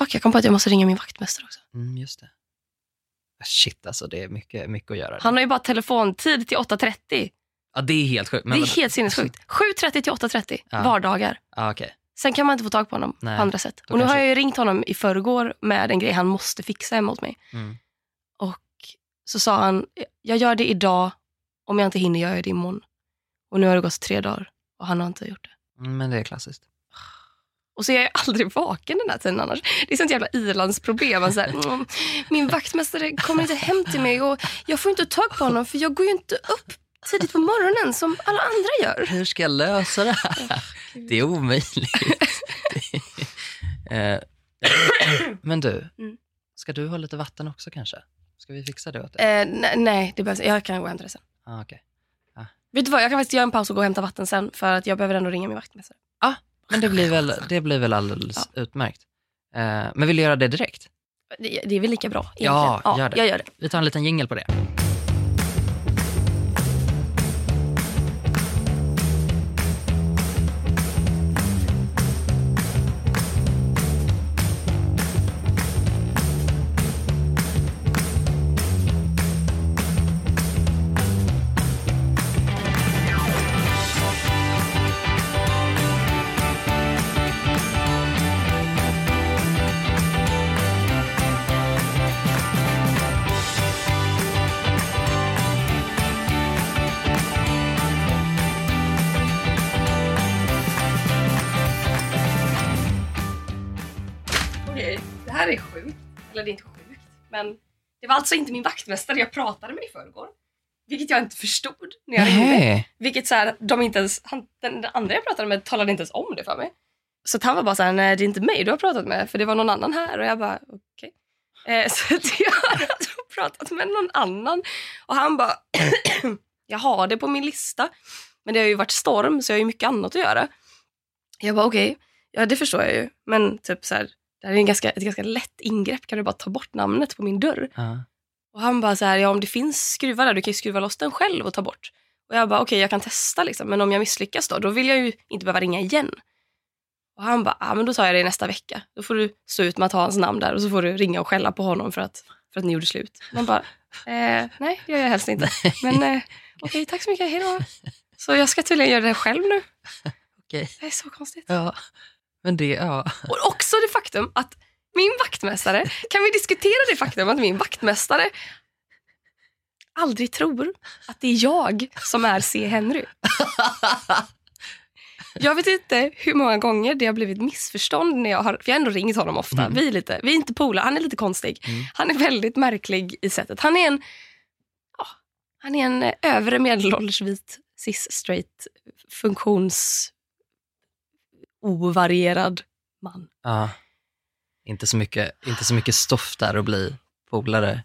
Fuck, jag kom på att jag måste ringa min vaktmästare också. Mm, just det. Shit alltså, det är mycket, mycket att göra. Han har ju bara telefontid till 8.30. Ja, det är helt sjukt. Men det är vadå? helt sinnessjukt. 7.30 till 8.30 Ja. vardagar. Ja, okej. Sen kan man inte få tag på honom Nej, på andra sätt. Och nu kanske- har jag ju ringt honom i förrgår med en grej han måste fixa hemma hos mig. Mm. Och så sa han, jag gör det idag, om jag inte hinner gör jag det imorgon. Och nu har det gått tre dagar och han har inte gjort det. Mm, Men det är klassiskt. Och så är jag aldrig vaken den här tiden annars. Det är sånt jävla ilandsproblem. Alltså, mm, min vaktmästare kommer inte hem till mig och jag får inte tag på honom för jag går ju inte upp tidigt på morgonen som alla andra gör. Hur ska jag lösa det här? Det är omöjligt. Det är- eh, men du, Mm. ska du ha lite vatten också kanske? Ska vi fixa det åt dig? Eh, nej, nej, det behövs. jag kan gå och hämta det sen. Ah, okej. Vet du vad, jag kan faktiskt göra en paus och gå och hämta vatten sen för att jag behöver ändå ringa min vaktmästare. Men det blir väl, det blir väl alldeles utmärkt. Eh, men vill du göra det direkt? Det, det är väl lika bra egentligen. Ja, gör det. jag gör det. Vi tar en liten jingel på det. Okej, det här är sjukt. Eller det är inte sjukt, men det var alltså inte min vaktmästare jag pratade med i förrgår. Vilket jag inte förstod när jag ringde. Nej. Vilket så här, de inte ens, han, den, den andra jag pratade med talade inte ens om det för mig. Så han var bara så här, nej det är inte mig du har pratat med för det var någon annan här och jag bara okej. Eh, så jag har alltså pratat med någon annan och han bara, jag har det på min lista men det har ju varit storm så jag har ju mycket annat att göra. Jag bara okej, ja det förstår jag ju men typ så här, det här är en ganska, ett ganska lätt ingrepp, kan du bara ta bort namnet på min dörr? Ja. Och han bara så här, ja om det finns skruvar där, du kan ju skruva loss den själv och ta bort. Och jag bara, okej jag kan testa liksom, men om jag misslyckas då, då vill jag ju inte behöva ringa igen. Och han bara, ja men då tar jag det nästa vecka. Då får du stå ut med att ha hans namn där och så får du ringa och skälla på honom för att, för att ni gjorde slut. Man bara, eh, nej det gör jag helst inte. Men eh, okej, tack så mycket, hejdå. Så jag ska tydligen göra det själv nu. Okej. Det är så konstigt. Ja. Men det, ja. Och också det faktum att min vaktmästare, kan vi diskutera det faktum att min vaktmästare aldrig tror att det är jag som är C. Henry. Jag vet inte hur många gånger det har blivit missförstånd när jag har, för jag har ändå ringt honom ofta. Mm. Vi, är lite, vi är inte polare, han är lite konstig. Mm. Han är väldigt märklig i sättet. Han är en, ja, han är en övre medelålders vit cis-straight funktions ovarierad man. ja. Inte, så mycket, inte så mycket stoff där att bli polare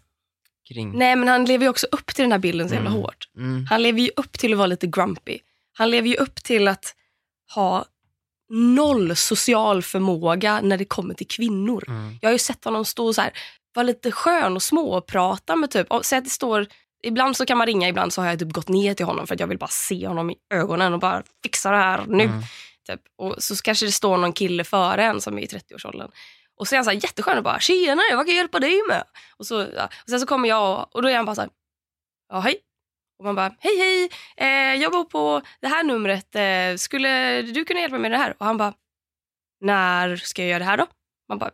kring. Nej men han lever ju också upp till den här bilden så jävla Mm. hårt. Mm. Han lever ju upp till att vara lite grumpy. Han lever ju upp till att ha noll social förmåga när det kommer till kvinnor. Mm. Jag har ju sett honom stå och så här, vara lite skön och småprata med typ, och säg att det står, ibland så kan man ringa, ibland så har jag typ gått ner till honom för att jag vill bara se honom i ögonen och bara fixa det här nu. Mm. Typ. Och så kanske det står någon kille före en som är i 30-årsåldern. Och så är han så här jätteskön och bara “tjena, vad kan jag hjälpa dig med?” och, så, ja. och sen så kommer jag och, och då är han bara så här “ja, hej”. Och man bara “hej, hej, eh, jag bor på det här numret, eh, skulle du kunna hjälpa mig med det här?” Och han bara “när ska jag göra det här då?” Man bara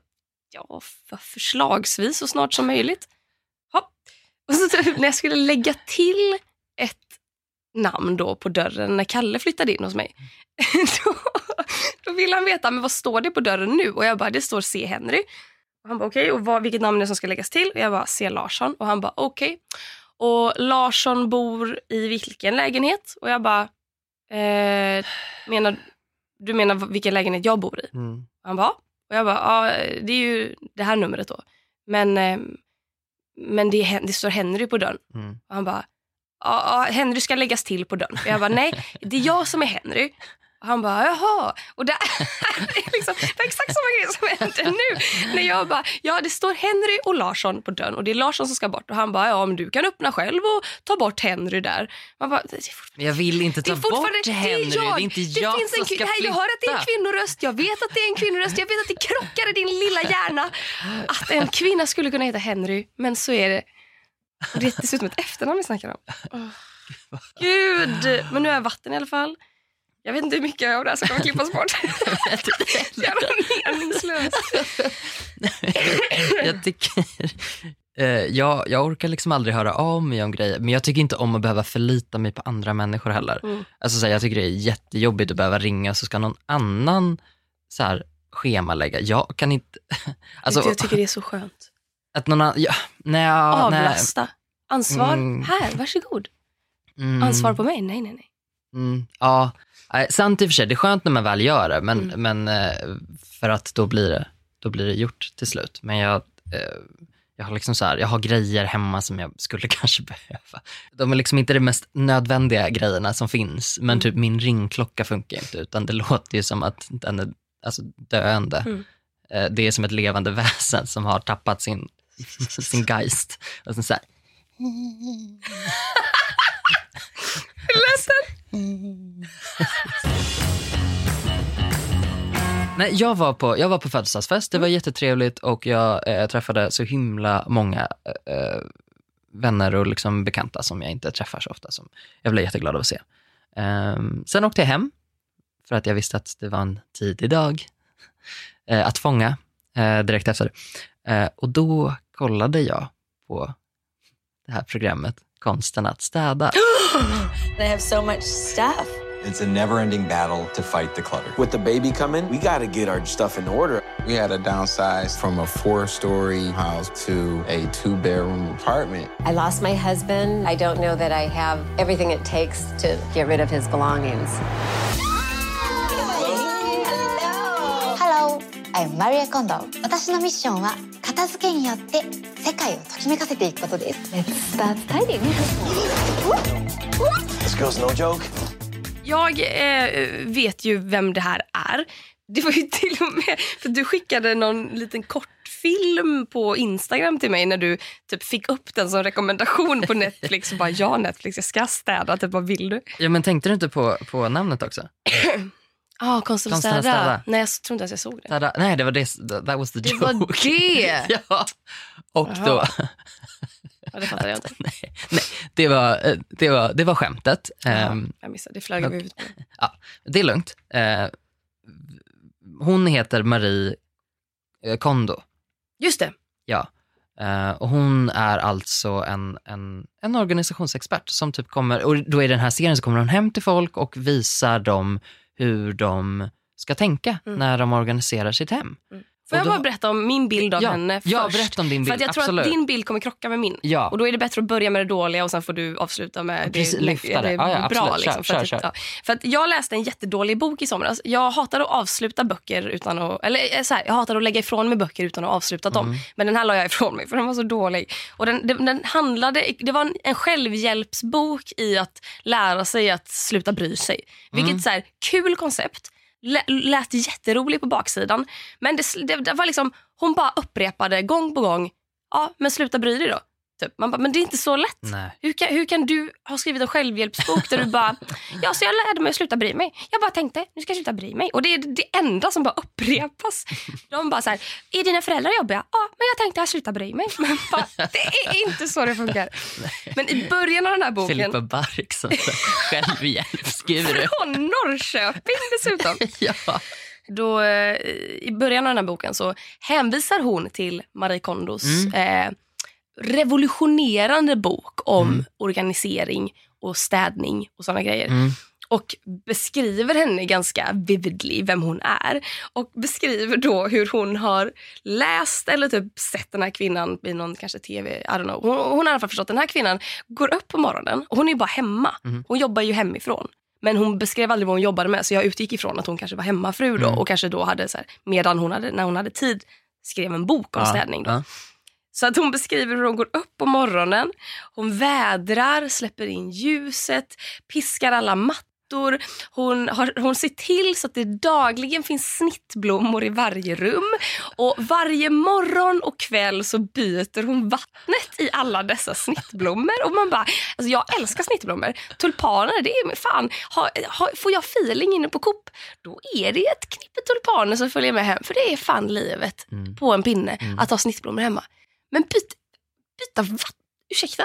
“ja, för förslagsvis så snart som möjligt”. Hopp. Och så typ, när jag skulle lägga till ett namn då på dörren när Kalle flyttade in hos mig. då, då ville han veta, men vad står det på dörren nu? Och jag bara, det står C. Henry. Och han bara, okej, och vad, vilket namn är det som ska läggas till? Och jag bara, C. Larsson. Och han bara, okej. Och Larsson bor i vilken lägenhet? Och jag bara, eh, menar, du menar vilken lägenhet jag bor i? Mm. Och han bara. Och jag bara, ja, det är ju det här numret då. Men, eh, men det, det står Henry på dörren. Mm. Och han bara, ja, Henry ska läggas till på dörren. Jag bara, nej, det är jag som är Henry. Han bara, jaha. Och det är liksom, det är exakt samma grej som händer nu. När jag bara, ja det står Henry och Larsson på dörren och det är Larsson som ska bort. Och han bara, ja men du kan öppna själv och ta bort Henry där. Man bara, det är jag vill inte det ta är bort Henry. Det, jag. är inte Det jag finns som en, ska flytta. Jag hör att det är en kvinnoröst. Jag vet att det är en kvinnoröst. Jag vet att det krockar i din lilla hjärna. Att en kvinna skulle kunna heta Henry, men så är det. Det är dessutom ett efternamn vi snackar om. Åh. Gud! Men nu är jag vatten i alla fall. Jag vet inte hur mycket av det här som kommer klippas bort. Jävla meningslöst. jag tycker... Eh, jag, jag orkar liksom aldrig höra av mig om grejer, men jag tycker inte om att behöva förlita mig på andra människor heller. Mm. Alltså, så här, jag tycker det är jättejobbigt att behöva ringa så ska någon annan så här, schemalägga. Jag kan inte... Alltså, jag tycker det är så skönt. Att någon annan... Ja, nej, ja, nej. Avlasta. Ansvar. Mm. Här, varsågod. Mm, Ansvar på mig? Nej, nej, nej. Mm, ja, sant i och för sig. Det är skönt när man väl gör det, men, Mm. men eh, för att då blir, det, då blir det gjort till slut. Men jag, eh, jag, har liksom så här, jag har grejer hemma som jag skulle kanske behöva. De är liksom inte de mest nödvändiga grejerna som finns, men Mm. typ min ringklocka funkar inte, utan det låter ju som att den är alltså, döende. Mm. Eh, det är som ett levande väsen som har tappat sin, sin geist. Och sen så här, Nej, jag var på, jag var på födelsedagsfest, det var jättetrevligt och jag eh, träffade så himla många eh, vänner och liksom bekanta som jag inte träffar så ofta. Som jag blev jätteglad av att se. Ehm, sen åkte jag hem för att jag visste att det var en tidig dag eh, att fånga eh, direkt efter. Eh, och då kollade jag på det här programmet, Konsten att städa. They have so much stuff. It's a never ending battle to fight the clutter. With the baby coming, we got to get our stuff in order. We had to downsize from a four story house to a two bedroom apartment. I lost my husband. I don't know that I have everything it takes to get rid of his belongings. I'm Maria Kondo. 私のミッションは片付けによって世界をときめかせていくことです。Let's start tidying. This girl's no joke. Jag eh, vet ju vem det här är. Det var ju till och med för du skickade någon liten kortfilm på Instagram till mig när du typ fick upp den som rekommendation på Netflix och bara ja Netflix jag ska städa, typ vad vill du? Ja, men tänkte du inte på, på namnet också? Ja, ah, konsten att städa. städa. Nej jag tror inte att jag såg det. Tada. Nej, det var det, that was the Det joke. var det? ja. Och Jaha. då, Ja, det fattar jag inte. nej, nej, det, var, eh, det, var, det var skämtet. Ehm, Ja, jag missade, det flög över huvudet ja, det är lugnt. Eh, hon heter Marie eh, Kondo. Just det. Ja. Och hon är alltså en, en, en organisationsexpert som typ kommer, och då i den här serien så kommer hon hem till folk och visar dem hur de ska tänka Mm. när de organiserar sitt hem. Får jag då- bara berätta om min bild av ja, henne först? Ja, berätta om din bild. För att jag tror Absolut. att din bild kommer krocka med min. Ja. Och då är det bättre att börja med det dåliga och sen får du avsluta med Precis, det, lyfta det. Ja, ja, bra. Liksom, Kör, för, att, kör, kör. Ja, för att jag läste en jättedålig bok i somras. Jag hatar att avsluta böcker utan att, eller eh, så här, jag hatar att lägga ifrån mig böcker utan att ha avslutat Mm. dem. Men den här la jag ifrån mig för den var så dålig. Och den, den, den handlade, det var en, en självhjälpsbok i att lära sig att sluta bry sig. Vilket Mm. så här, kul koncept. Lät jätterolig på baksidan. Men det, det, det var liksom, hon bara upprepade gång på gång. Ja, men sluta bry dig då. Typ. Man bara, men det är inte så lätt. Nej. Hur kan, hur kan du ha skrivit en självhjälpsbok där du bara, ja så jag lärde mig att sluta bry mig. Jag bara tänkte, nu ska jag sluta bry mig. Och det är det enda som bara upprepas. De bara så här, är dina föräldrar jobbiga? Ja, men jag tänkte jag sluta bry mig. Men bara, det är inte så det funkar. Men i början av den här boken, Filippa Bark som självhjälpsguru. från Norrköping dessutom. ja. Då, eh, I början av den här boken så hänvisar hon till Marie Kondos eh, revolutionerande bok om organisering och städning och sådana grejer. Mm. Och beskriver henne ganska vividly, vem hon är. Och beskriver då hur hon har läst eller typ sett den här kvinnan i någon kanske tv, I don't know. Hon, hon har i alla fall förstått att den här kvinnan går upp på morgonen och hon är bara hemma. Hon jobbar ju hemifrån. Men hon beskrev aldrig vad hon jobbade med så jag utgick ifrån att hon kanske var hemmafru då och kanske då hade så här, medan hon hade, när hon hade tid skrev en bok om städning. Då. Ja. Så att hon beskriver hur hon går upp på morgonen, hon vädrar, släpper in ljuset, piskar alla mattor hon, har, hon ser till så att det dagligen finns snittblommor i varje rum. Och varje morgon och kväll så byter hon vattnet i alla dessa snittblommor. Och man bara, alltså jag älskar snittblommor. Tulpaner, det är fan, ha, ha, får jag feeling inne på Coop, då är det ett knippe tulpaner som följer med hem. För det är fan livet på en pinne att ha snittblommor hemma. Men byt, byta vatten, ursäkta?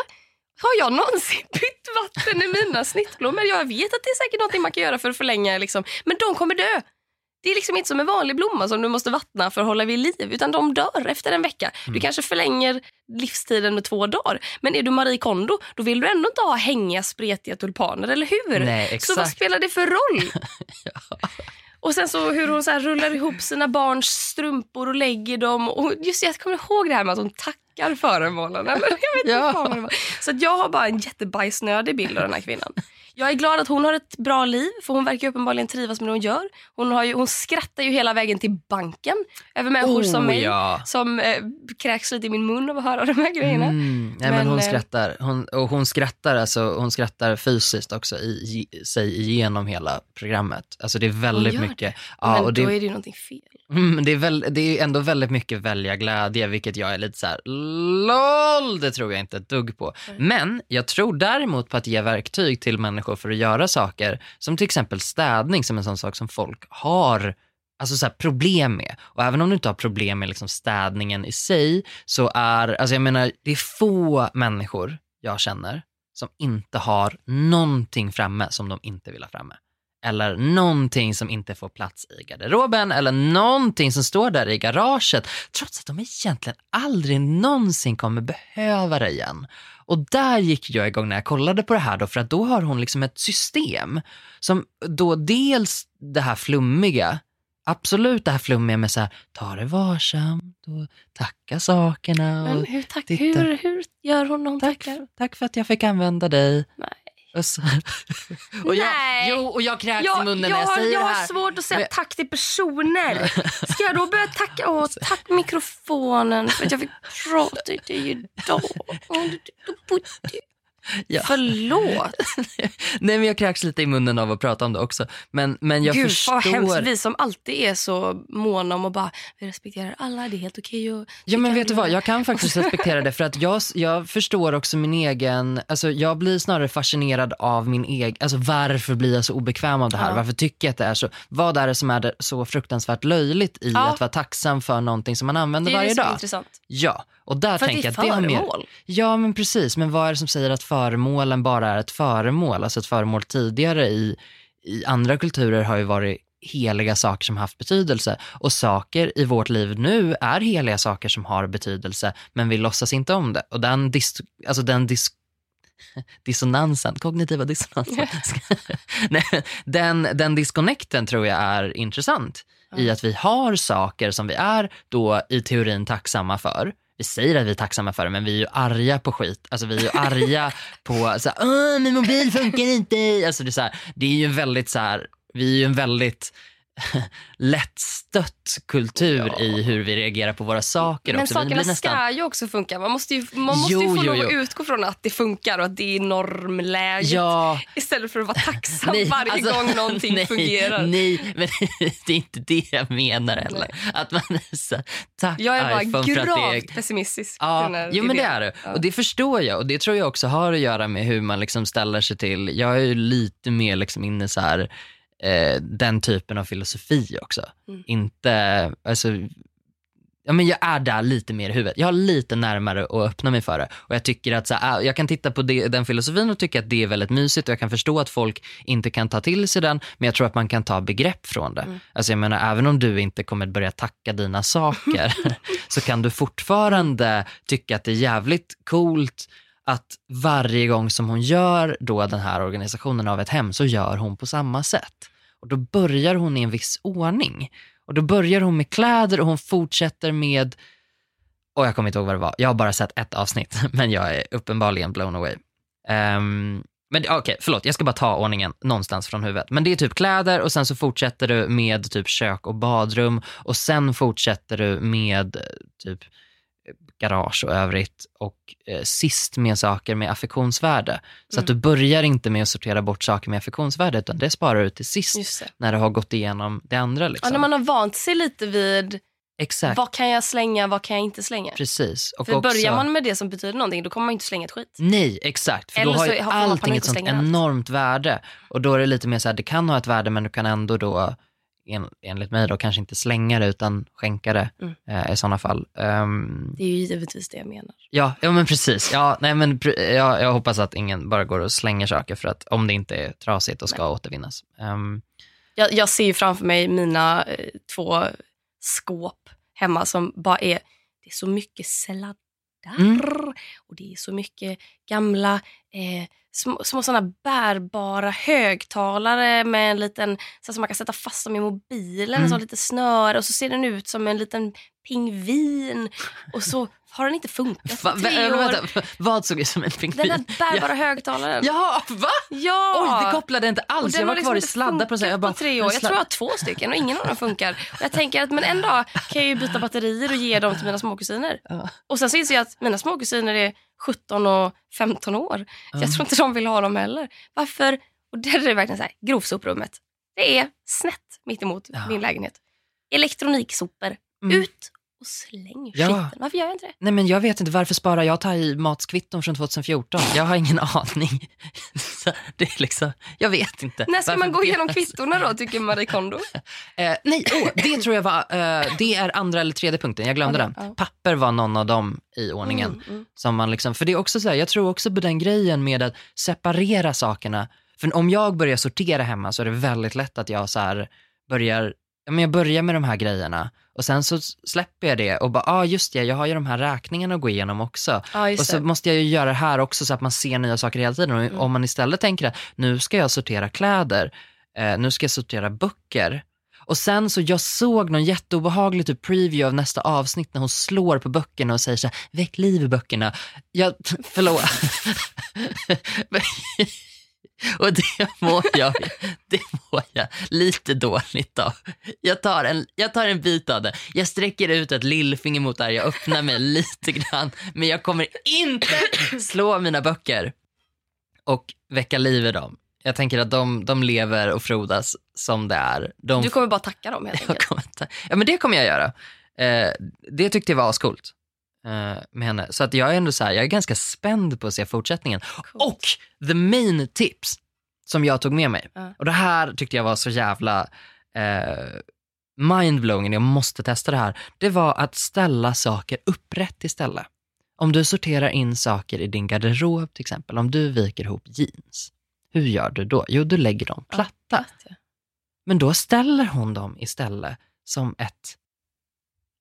Har jag någonsin bytt vatten i mina snittblommor? Jag vet att det är säkert något man kan göra för att förlänga, liksom. men de kommer dö. Det är liksom inte som en vanlig blomma som du måste vattna för att hålla vid liv, utan de dör efter en vecka. Du kanske förlänger livstiden med två dagar. Men är du Marie Kondo, då vill du ändå inte ha hängiga, spretiga tulpaner, eller hur? Nej, Så vad spelar det för roll? Och sen så hur hon så här rullar ihop sina barns strumpor och lägger dem. Och just jag kommer ihåg det här med att hon tackar föremålen. Eller, jag vet Ja. fan vad det var. Så jag har bara en jättebajsnödig bild av den här kvinnan. Jag är glad att hon har ett bra liv för hon verkar uppenbarligen trivas med det hon gör. Hon, har ju, hon skrattar ju hela vägen till banken över människor Oh, som mig ja. som eh, kräks lite i min mun av att höra de här grejerna. Mm, nej, men, Men, hon eh, skrattar. Hon, och hon skrattar alltså, hon skrattar fysiskt också i, i, sig igenom hela programmet. Alltså det är väldigt mycket. Ja, Men och det, då är det ju någonting fel. Mm, det, är väl, det är ändå väldigt mycket välja glädje, vilket jag är lite så här, LOL, det tror jag inte ett dugg på. Men jag tror däremot på att ge verktyg till människor för att göra saker, som till exempel städning, som en sån sak som folk har alltså så här, problem med. Och även om du inte har problem med liksom städningen i sig, så är, alltså jag menar, det är få människor jag känner som inte har någonting framme som de inte vill ha framme. Eller någonting som inte får plats i garderoben eller någonting som står där i garaget trots att de egentligen aldrig någonsin kommer behöva det igen. Och där gick jag igång när jag kollade på det här då för att då har hon liksom ett system som då dels det här flummiga Absolut det här flummiga med så här, ta det varsamt och tacka sakerna. Men hur, tack, hur, hur gör hon när hon tack, tackar? tack för att jag fick använda dig. Nej. Och, jag, Nej. jo, och jag kräks i Jag, munnen jag, när jag har, säger jag det har här. svårt att säga Men- tack till personer. Ska jag då börja tacka? Åh, tack mikrofonen för att jag fick prata till dig idag. Åh, du- Ja. Förlåt. Nej men jag kräks lite i munnen av att prata om det också. Men, men jag Gud förstår. vad hemskt. Vi som alltid är så måna om att bara, vi respekterar alla, det är helt okej att Ja men vet du det. vad, jag kan faktiskt respektera det för att jag, jag förstår också min egen, alltså jag blir snarare fascinerad av min egen, alltså varför blir jag så obekväm av det här? Ja. Varför tycker jag att det är så, vad är det som är det så fruktansvärt löjligt i Ja. att vara tacksam för någonting som man Det använder är det varje som är dag? intressant. Ja, och där För att tänker det är att det mer... föremål. Ja men precis, men vad är det som säger att föremålen bara är ett föremål? Alltså ett föremål tidigare i, i andra kulturer har ju varit heliga saker som haft betydelse och saker i vårt liv nu är heliga saker som har betydelse men vi låtsas inte om det. Och den, dis, alltså den dis, dissonansen, kognitiva dissonansen, Nej, den, den disconnecten tror jag är intressant i att vi har saker som vi är då i teorin tacksamma för. Vi säger att vi är tacksamma för det, men vi är ju arga på skit. Alltså vi är ju arga på så här, min mobil funkar inte. Alltså det, är så här, det är ju väldigt så här, vi är ju en väldigt lättstött kultur i hur vi reagerar på våra saker Men också. Sakerna nästan- ska ju också funka. Man måste ju, man måste Jo, ju få jo, lov att utgå från att det funkar och att det är normläget. Ja, Istället för att vara tacksam Nej, varje alltså, gång någonting nej, fungerar. Nej, men det är inte det jag menar heller. Att man så, tack Jag är bara att det gravt pessimistisk. Ja, jo men det är. Ja. Och det förstår jag. Och det tror jag också har att göra med hur man liksom ställer sig till, jag är ju lite mer liksom inne så här, eh, den typen av filosofi också. Mm. Inte, alltså, ja men jag är där lite mer i huvudet. Jag har lite närmare att öppna mig för det. Och jag tycker att så här, ah, jag kan titta på det, den filosofin och tycka att det är väldigt mysigt och jag kan förstå att folk inte kan ta till sig den, men jag tror att man kan ta begrepp från det. Mm. Alltså jag menar, även om du inte kommer börja tacka dina saker, så kan du fortfarande tycka att det är jävligt coolt att varje gång som hon gör då den här organisationen av ett hem så gör hon på samma sätt. Och då börjar hon i en viss ordning. Och då börjar hon med kläder och hon fortsätter med, och jag kommer inte ihåg vad det var, jag har bara sett ett avsnitt, men jag är uppenbarligen blown away. Um, men okej, förlåt, jag ska bara ta ordningen någonstans från huvudet. Men det är typ kläder och sen så fortsätter du med typ kök och badrum och sen fortsätter du med eh, typ garage och övrigt och eh, sist med saker med affektionsvärde. Så Mm. att du börjar inte med att sortera bort saker med affektionsvärde utan det sparar du till sist när du har gått igenom det andra. Liksom. Ja, när man har vant sig lite vid Exakt, vad kan jag slänga, vad kan jag inte slänga. precis. Och För också... börjar man med det som betyder någonting då kommer man inte slänga ett skit. Nej, exakt. För Eller då har så ju allting ett sånt slänger allt. enormt värde. Och då är det lite mer så här, det kan ha ett värde men du kan ändå då, en, enligt mig då, kanske inte slänga det utan skänka det Mm. eh, i sådana fall. Ehm, Det är ju givetvis det jag menar. ja, ja, men precis. Ja, nej, men, ja, jag hoppas att ingen bara går och slänger saker för att om det inte är trasigt och ska återvinnas. Ehm, Jag, jag ser framför mig mina eh, två skåp hemma som bara är, det är så mycket sladdar Mm. och det är så mycket gamla eh, små, små sådana bärbara högtalare med en liten, så som man kan sätta fast dem i mobilen, Mm. så lite snöre och så ser den ut som en liten pingvin och så har den inte funkat va, tre år. vänta, vad såg ut som en pingvin? Den där bärbara högtalaren. Ja, va? Ja! Oj, det kopplade jag inte alls. Jag var kvar i liksom sladdar på, jag funkat bara, på tre år. Jag tror jag har två stycken och ingen av dem funkar. Och jag tänker att men en dag kan jag ju byta batterier och ge dem till mina småkusiner. Ja. Och sen så inser jag att mina småkusiner är 17 och 15 år. Så jag tror inte de vill ha dem heller. Varför? Och där är det verkligen så här, grovsoprummet. Det är snett mitt emot Ja. min lägenhet. Elektroniksopor. Mm. Ut och släng Ja. skiten. Varför gör jag inte det? Nej men jag vet inte, varför sparar jag i matskvitton från 2014? Jag har ingen aning. Det är liksom, jag vet inte. När ska Varför man gå igenom kvittorna då, tycker Marie Kondo? Eh, nej, oh, det tror jag var, eh, det är andra eller tredje punkten, jag glömde Okej, den. ja. Papper var någon av dem i ordningen. Mm, mm. Som man liksom, för det är också så här, jag tror också på den grejen med att separera sakerna. För om jag börjar sortera hemma så är det väldigt lätt att jag så här börjar, men jag börjar med de här grejerna och sen så släpper jag det och bara, ja ah, just det, jag har ju de här räkningarna att gå igenom också. Just Och så det. måste jag ju göra det här också så att man ser nya saker hela tiden. Och Mm. Om man istället tänker att nu ska jag sortera kläder, eh, nu ska jag sortera böcker. Och sen så jag såg någon jätteobehaglig typ preview av nästa avsnitt när hon slår på böckerna och säger så här, väck liv i böckerna. Jag, förlåt. och det mår jag, det mår jag lite dåligt av. Jag tar, en, jag tar en bit av det. Jag sträcker ut ett lillfinger mot där, jag öppnar mig lite grann. Men jag kommer inte slå mina böcker och väcka liv i dem. Jag tänker att de, de lever och frodas som det är. De, Du kommer bara tacka dem helt enkelt. ja men det kommer jag göra. Eh, det tyckte jag var ascoolt med henne. Så att jag är ändå så här, jag är ganska spänd på att se fortsättningen. Och the main tips som jag tog med mig. Ja. Och det här tyckte jag var så jävla eh, mindblowing, jag måste testa det här. Det var att ställa saker upprätt istället. Om du sorterar in saker i din garderob till exempel, om du viker ihop jeans, hur gör du då? Jo, du lägger dem platta. Men då ställer hon dem istället som ett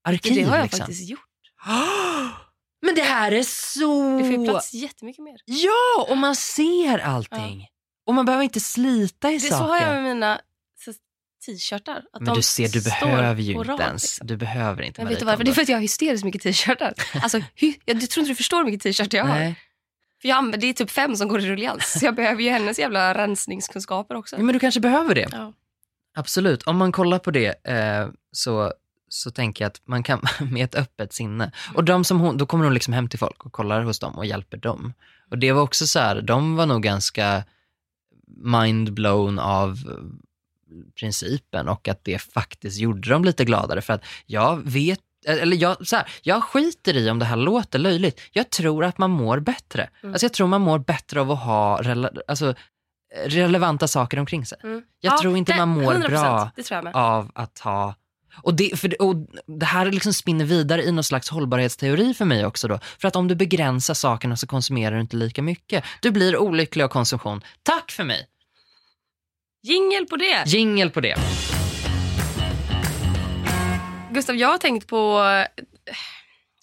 arkiv. Det har jag liksom. faktiskt gjort. Men det här är så... Det får ju plats jättemycket mer. Ja, och man ser allting. Och man behöver inte slita i Det, så saker. har jag med mina så, t-shirtar. Men de du ser, du behöver ju inte ens. liksom. Du behöver inte Men vet du varför? Det är för att jag har hysteriskt mycket t-shirtar. Alltså, jag, tror inte du förstår hur mycket t-shirtar jag har. Nej. För jag det är typ fem som går i ruljans. Så jag behöver ju hennes jävla rensningskunskaper också. Ja, men du kanske behöver det. Ja. Absolut. Om man kollar på det eh, så, så tänker jag att man kan med ett öppet sinne. Och de som hon, då kommer hon liksom hem till folk och kollar hos dem och hjälper dem. Och det var också så här, de var nog ganska mindblown av eh, principen och att det faktiskt gjorde dem lite gladare för att jag vet eller jag, så här, jag skiter i om det här låter löjligt. Jag tror att man mår bättre. Mm. Alltså jag tror man mår bättre av att ha rela, alltså, relevanta saker omkring sig. Mm. Jag Ja, tror inte det- man mår 100%, bra av att ha och det, för och det här liksom spinner vidare i någon slags hållbarhetsteori för mig också då. För att om du begränsar sakerna så konsumerar du inte lika mycket. Du blir olycklig av konsumtion. Tack för mig! Jingel på det! Jingel på det. Gustav, jag har tänkt på...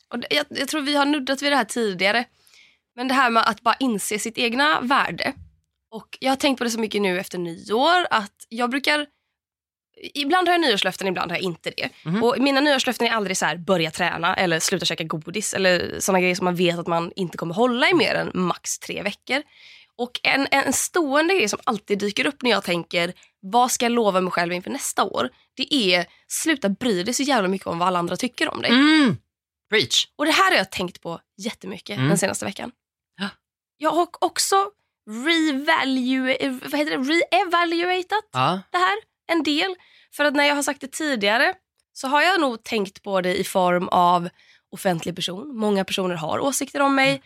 Och jag, jag tror vi har nuddat vid det här tidigare. Men det här med att bara inse sitt egna värde. Och Jag har tänkt på det så mycket nu efter nyår att jag brukar... Ibland har jag nyårslöften, ibland har jag inte det. Mhm. Och Mina nyårslöften är aldrig så här börja träna eller sluta käka godis eller såna grejer som man vet att man inte kommer hålla i mer än max tre veckor. Och en, en stående grej som alltid dyker upp när jag tänker vad ska jag lova mig själv inför nästa år? Det är sluta bry dig så jävla mycket om vad alla andra tycker om dig. Mm. Preach. Och det här har jag tänkt på jättemycket Mm. den senaste veckan. Ja. Jag har också revalue, vad heter det? re-evaluatat Ja. det här en del. För att när jag har sagt det tidigare så har jag nog tänkt på det i form av offentlig person. Många personer har åsikter om mig.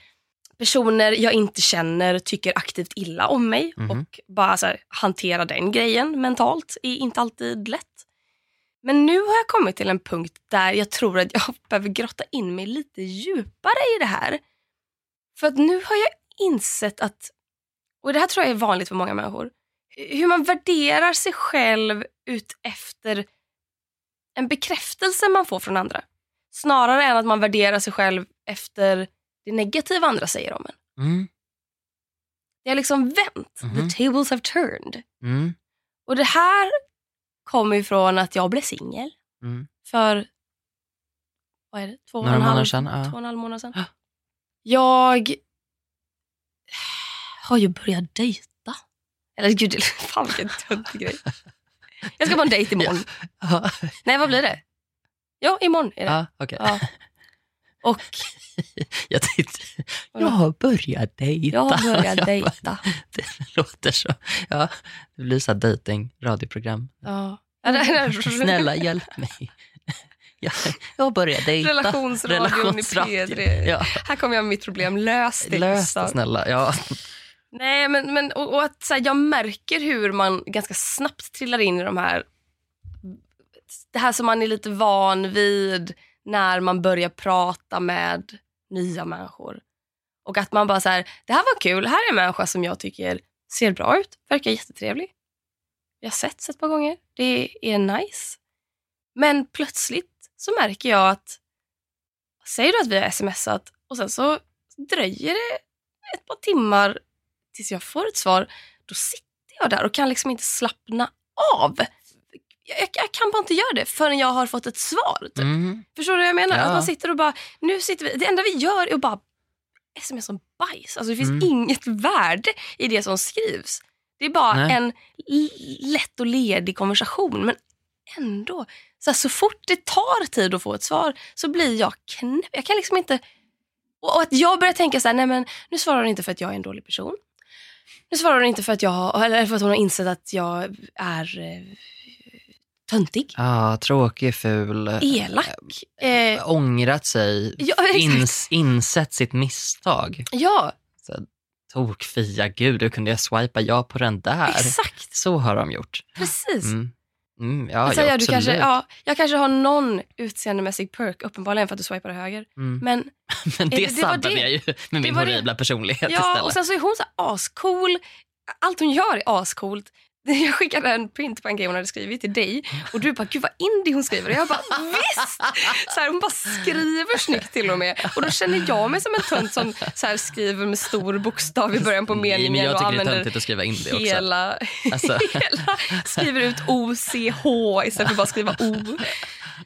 Personer jag inte känner tycker aktivt illa om mig Mhm. och bara så här, hantera den grejen mentalt är inte alltid lätt. Men nu har jag kommit till en punkt där jag tror att jag behöver grotta in mig lite djupare i det här. För att nu har jag insett att, och det här tror jag är vanligt för många människor, hur man värderar sig själv ut efter en bekräftelse man får från andra. Snarare än att man värderar sig själv efter det negativa andra säger om en. Mm. Det har liksom vänt. Mhm. The tables have turned. Mm. Och det här kommer ifrån att jag blev singel Mm. för vad är det? Två och, en halv, sedan, ja. två och en halv månad sedan. Ja. Jag har ju börjat dejta. Eller gud, fan vilken töntig grej. Jag ska på en dejt imorgon. Ja. Nej, vad blir det? Ja, imorgon är det. Ja, okej. Ja. Och Jag tänkte, jag har börjat dejta. jag har börjat dejta. Det låter så. Ja, det blir så här dejting, radioprogram. Ja. Snälla hjälp mig. Jag, jag har börjat dejta. Relationsradion i P3. Ja, Här kommer jag med mitt problem. Lös det. lös det snälla. Ja. Nej, men, men och, och att så här, jag märker hur man ganska snabbt trillar in i de här... Det här som man är lite van vid när man börjar prata med nya människor. Och att man bara så här, det här var kul, här är en människa som jag tycker ser bra ut, verkar jättetrevlig. Vi har sett ett par gånger, det är nice. Men plötsligt så märker jag att, säger du att vi har smsat och sen så dröjer det ett par timmar tills jag får ett svar, då sitter jag där och kan liksom inte slappna av. Jag, jag, kan bara inte göra det förrän jag har fått ett svar. Typ. Mm. Förstår du vad jag menar? Ja. Att man sitter och bara, nu sitter vi, det enda vi gör är att bara sms som bajs. Alltså det finns Mm. inget värde i det som skrivs. Det är bara Nej. en lätt och ledig konversation. Men ändå, så, här, så fort det tar tid att få ett svar så blir jag knäpp. Jag kan liksom inte... Och och att jag börjar tänka så här, nej men nu svarar hon inte för att jag är en dålig person. Nu svarar hon inte för att, jag, eller för att hon har insett att jag är eh, töntig, Ja, tråkig, ful. elak. Eh, Ångrat sig, Ja, ins, insett sitt misstag. ja, Så, Tokfia, gud, hur kunde jag swipa ja på den där? exakt. Så har de gjort. Precis. Mm. Mm, ja, Alltså, ja, ja, du kanske, ja, jag kanske har någon utseendemässig perk, uppenbarligen för att du swipar höger. Mm. Men Men det- det, sabbade det. jag ju med min var det. horribla personlighet ja, istället. och sen så är hon så ascool. Allt hon gör är ascoolt. Jag skickade en print på en grej hon hade skrivit till dig och du bara, gud vad indie hon skriver. Och jag bara, visst! Så här, hon bara skriver snyggt till och med. Och då känner jag mig som en tönt som så här, skriver med stor bokstav i början på Nej, meningen men jag och tycker det är töntigt att skriva in det också. hela, Alltså. hela, skriver ut OCH istället för bara skriva O.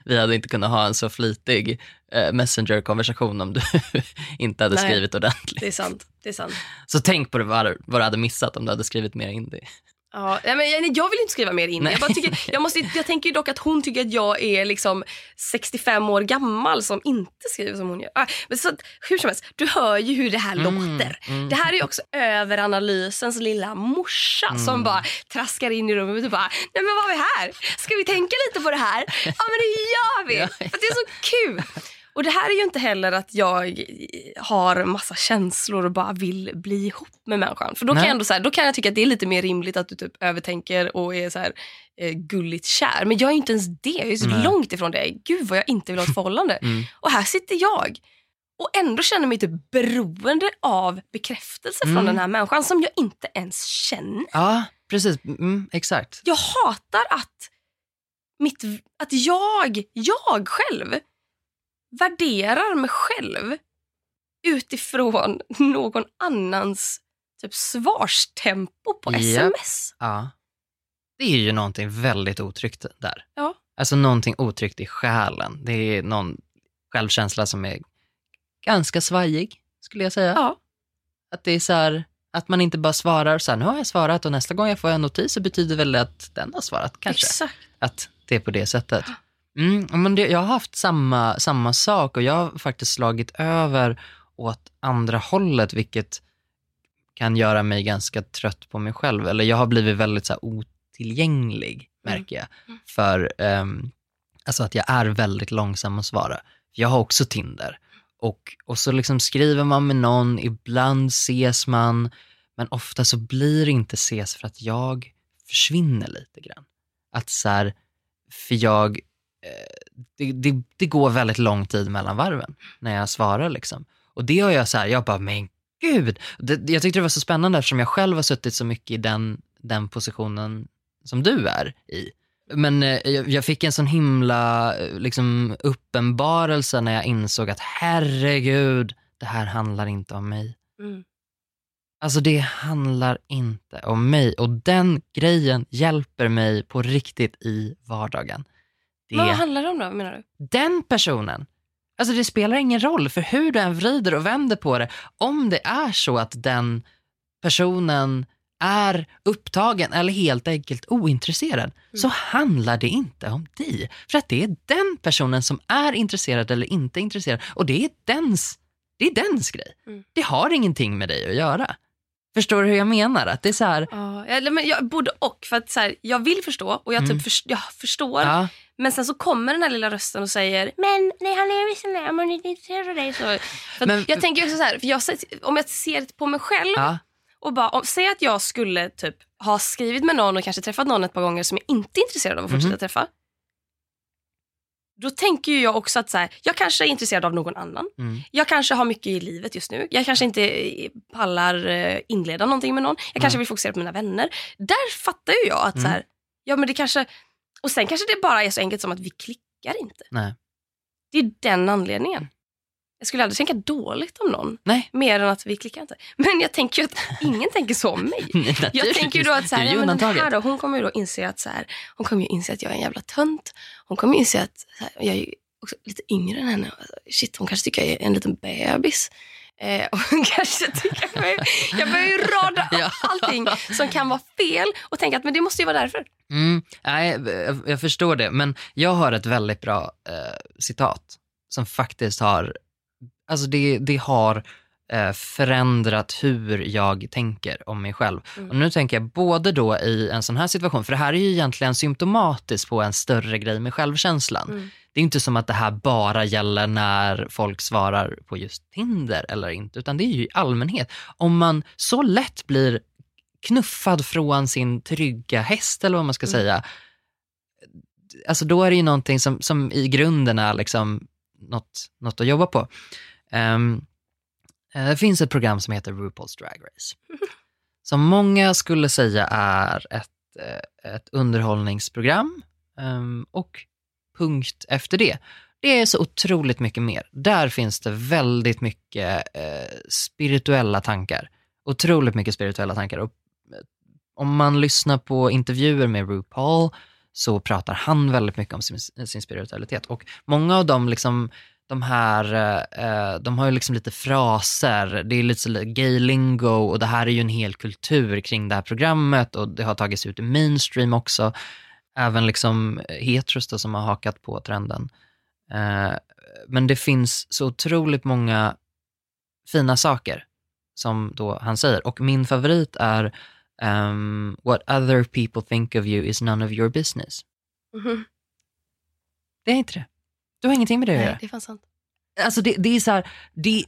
Vi hade inte kunnat ha en så flitig eh, messenger-konversation om du inte hade Nej. skrivit ordentligt. Det är sant. Det är sant. Så tänk på det, vad, vad du hade missat om du hade skrivit mer indie. Ja, men jag, jag vill inte skriva mer in. Nej. Jag, bara tycker, jag, måste, jag tänker dock att hon tycker att jag är liksom 65 år gammal som inte skriver som hon gör. Ah, men så, hur som helst, du hör ju hur det här låter. mm. Det här är också överanalysens lilla morsa Mm. som bara traskar in i rummet och bara, nej men vad har vi här? Ska vi tänka lite på det här? Ja men det gör vi! För det är så kul. Och det här är ju inte heller att jag har massa känslor och bara vill bli ihop med människan. För då kan, jag ändå så här, då kan jag tycka att det är lite mer rimligt att du typ övertänker och är så här, eh, gulligt kär. Men jag är ju inte ens det. Jag är så Nej. långt ifrån det. Gud vad jag inte vill ha ett förhållande. Mm. Och här sitter jag och ändå känner mig typ beroende av bekräftelse från Mm. den här människan som jag inte ens känner. Ja, precis. Mm, exakt. Jag hatar att, mitt, att jag, jag själv värderar mig själv utifrån någon annans typ svarstempo på Japp. sms. Ja. Det är ju någonting väldigt otryggt där. Ja. Alltså någonting otryggt i själen. Det är någon självkänsla som är ganska svajig, skulle jag säga. Ja. Att det är så här, att man inte bara svarar så här, nu har jag svarat och nästa gång jag får en notis så betyder väl det att den har svarat kanske. Exakt. Att det är på det sättet. Mm, men det, jag har haft samma, samma sak och jag har faktiskt slagit över åt andra hållet, vilket kan göra mig ganska trött på mig själv. Eller jag har blivit väldigt så här, otillgänglig, märker jag. För ehm, alltså att jag är väldigt långsam att svara. Jag har också Tinder. Och, och så liksom skriver man med någon, ibland ses man, men ofta så blir det inte ses för att jag försvinner lite grann. Att så här, för jag, det, det, det går väldigt lång tid mellan varven när jag svarar liksom. Och det har jag så här, jag bara, men gud. Det, jag tyckte det var så spännande eftersom jag själv har suttit så mycket i den, den positionen som du är i. Men eh, jag, jag fick en sån himla eh, liksom, uppenbarelse när jag insåg att herregud, det här handlar inte om mig. Mm. Alltså det handlar inte om mig och den grejen hjälper mig på riktigt i vardagen. Det Men vad handlar det om då menar du? den personen, alltså det spelar ingen roll för hur du än vrider och vänder på det, om det är så att den personen är upptagen eller helt enkelt ointresserad så handlar det inte om dig. För att det är den personen som är intresserad eller inte intresserad och det är dens, det är dens grej. Mm. Det har ingenting med dig att göra. Förstår du hur jag menar? Att det är så här, Ja, men jag både och. För att så här, jag vill förstå och jag, typ förs- jag förstår. ja, Men sen så kommer den här lilla rösten och säger Men nej han är visst med, om intresserad av dig. Så, Men- jag tänker också så här, för jag, om jag ser på mig själv ja, och bara, om, säg att jag skulle typ ha skrivit med någon och kanske träffat någon ett par gånger som jag inte är intresserad av att fortsätta Mhm. träffa. Då tänker ju jag också att så här, jag kanske är intresserad av någon annan. Mm. Jag kanske har mycket i livet just nu. Jag kanske inte eh, pallar eh, inleda någonting med någon. Jag kanske vill fokusera på mina vänner. Där fattar ju jag att Mm. så här, ja men det kanske, och sen kanske det bara är så enkelt som att vi klickar inte. nej. Det är den anledningen. Jag skulle aldrig tänka dåligt om någon. Nej. Mer än att vi klickar inte. Men jag tänker ju att ingen tänker så om mig. Jag Naturligtvis. tänker ju då att så här, ja, men den här då, hon kommer ju då inse att så här, hon kommer ju inse att jag är en jävla tönt. Hon kommer ju inse att här, jag är också lite yngre än henne. Shit, hon kanske tycker jag är en liten bebis. Eh, och kanske tycker jag. Jag börjar ju rada Ja. allting som kan vara fel och tänka att men det måste ju vara därför. Mm, nej, jag, förstår det, men jag har ett väldigt bra eh, citat som faktiskt har, alltså det, det har förändrat hur jag tänker om mig själv. Och nu tänker jag både då i en sån här situation, för det här är ju egentligen symptomatiskt på en större grej med självkänslan. Mm. Det är inte som att det här bara gäller när folk svarar på just Tinder eller inte, utan det är ju i allmänhet. Om man så lätt blir knuffad från sin trygga häst eller vad man ska säga, alltså då är det ju någonting som, som i grunden är liksom något, något att jobba på. Eh, det finns ett program som heter RuPaul's Drag Race. Som många skulle säga är ett, eh, ett underhållningsprogram. ehm, och punkt efter det. Det är så otroligt mycket mer. Där finns det väldigt mycket eh, spirituella tankar. Otroligt mycket spirituella tankar. Och, eh, om man lyssnar på intervjuer med RuPaul så pratar han väldigt mycket om sin, sin spiritualitet. Och många av dem, liksom, de här, eh, de har ju liksom lite fraser, det är lite så gay lingo och det här är ju en hel kultur kring det här programmet och det har tagits ut i mainstream också. Även liksom heteros då, som har hakat på trenden. Eh, men det finns så otroligt många fina saker som då han säger. Och min favorit är um, What other people think of you is none of your business. Mhm. Det är inte det. Du har ingenting med det att göra. det är fan sant. Alltså det, det är så här, det,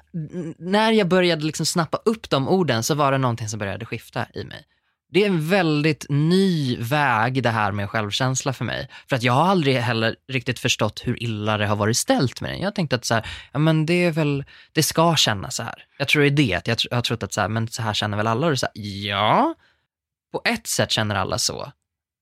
när jag började liksom snappa upp de orden så var det någonting som började skifta i mig. Det är en väldigt ny väg det här med självkänsla för mig. För att jag har aldrig heller riktigt förstått hur illa det har varit ställt med den. Jag tänkte att så här, ja men det är väl, det ska kännas så här. Jag tror det är det, att jag, jag har trott att så här, men så här känner väl alla? Och så här, ja, på ett sätt känner alla så.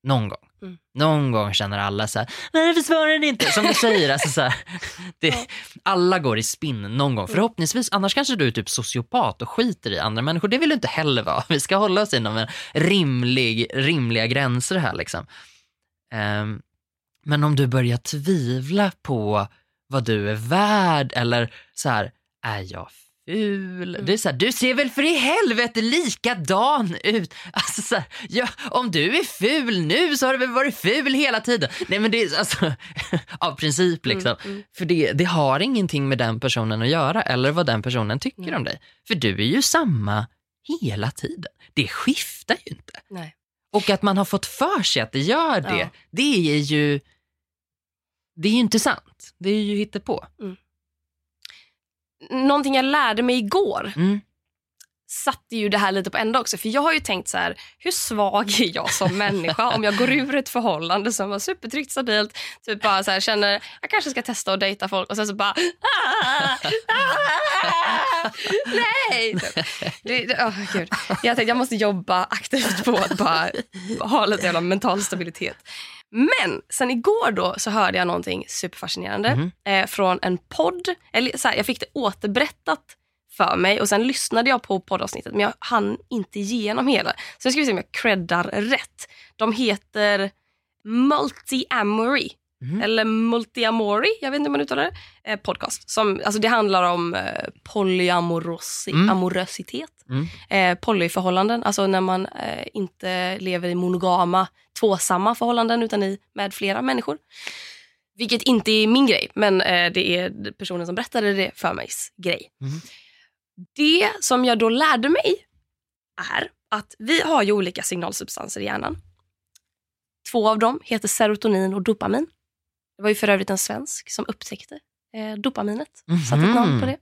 Någon gång. Mm. Någon gång känner alla så här, varför svarar ni inte? Som du säger, alltså så här, det, alla går i spinn någon gång. Förhoppningsvis, annars kanske du är typ sociopat och skiter i andra människor. Det vill du inte heller vara. Vi ska hålla oss inom en rimlig, rimliga gränser här liksom. Ehm, men om du börjar tvivla på vad du är värd eller så här, är jag ful. Det är så här, du ser väl för i helvete likadan ut. Alltså, så här, ja, om du är ful nu så har du väl varit ful hela tiden. Nej men det är alltså, av princip liksom. För det, det har ingenting med den personen att göra eller vad den personen tycker om dig. För du är ju samma hela tiden. Det skiftar ju inte. Nej. Och att man har fått för sig att det gör det, Ja. det är ju det är ju inte sant. Det är ju hittepå. Någonting jag lärde mig igår Mm. satte ju det här lite på ända också. För jag har ju tänkt så här, hur svag är jag som människa om jag går ur ett förhållande som var supertryggt, stabilt, typ bara så här, känner jag kanske ska testa att dejta folk och sen så bara ah, ah, nej. Typ. Det, det, oh, Gud. Jag tänkte jag måste jobba aktivt på att bara ha lite jävla mental stabilitet. Men sen igår då så hörde jag någonting superfascinerande eh, från en podd. Eller så här, jag fick det återberättat för mig och sen lyssnade jag på poddavsnittet men jag hann inte igenom hela. Så nu ska vi se om jag creddar rätt. De heter Multi-Amory. Eller Multi-Amori, jag vet inte hur man uttalar det. Eh, podcast. Som, alltså det handlar om eh, polyamorositet. Mm. Mm. Eh, polyförhållanden, alltså när man eh, inte lever i monogama, tvåsamma förhållanden utan i, med flera människor. Vilket inte är min grej, men eh, det är personen som berättade det för mig grej. Mhm. Det som jag då lärde mig är att vi har ju olika signalsubstanser i hjärnan. Två av dem heter serotonin och dopamin. Det var ju för övrigt en svensk som upptäckte dopaminet. Satte ett namn på det.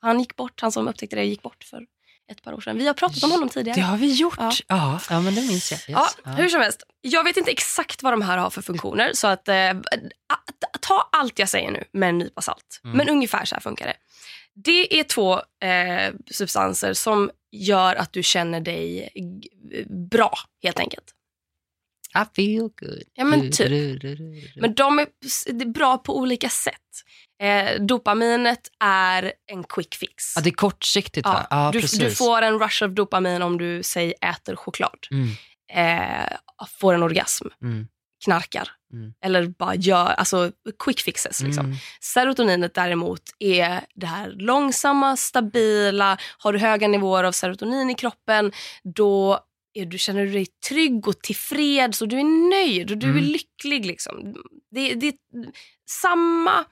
Han gick bort, han som upptäckte det gick bort för ett par år sedan. Vi har pratat om honom tidigare. Det har vi gjort. Ja. Ja, ja, men det minns jag. Ja, Yes. hur som helst. Jag vet inte exakt vad de här har för funktioner. Så att, eh, ta allt jag säger nu med en nypa salt. Mm. Men ungefär så här funkar det. Det är två eh, substanser som gör att du känner dig bra, helt enkelt. I feel good. Ja, men typ. Men de är, bra på olika sätt. Eh, dopaminet är en quick fix. Ja, det är kortsiktigt? Ja, Ja, du, du får en rush of dopamin om du säg äter choklad. Mm, Eh, får en orgasm. mm, knarkar. Mm. Eller bara gör, alltså quick fixes. Liksom. mm. Serotoninet däremot är det här långsamma, stabila. Har du höga nivåer av serotonin i kroppen då är du, känner du dig trygg och tillfreds och du är nöjd och du är Mm. lycklig. Liksom. Det, det är samma,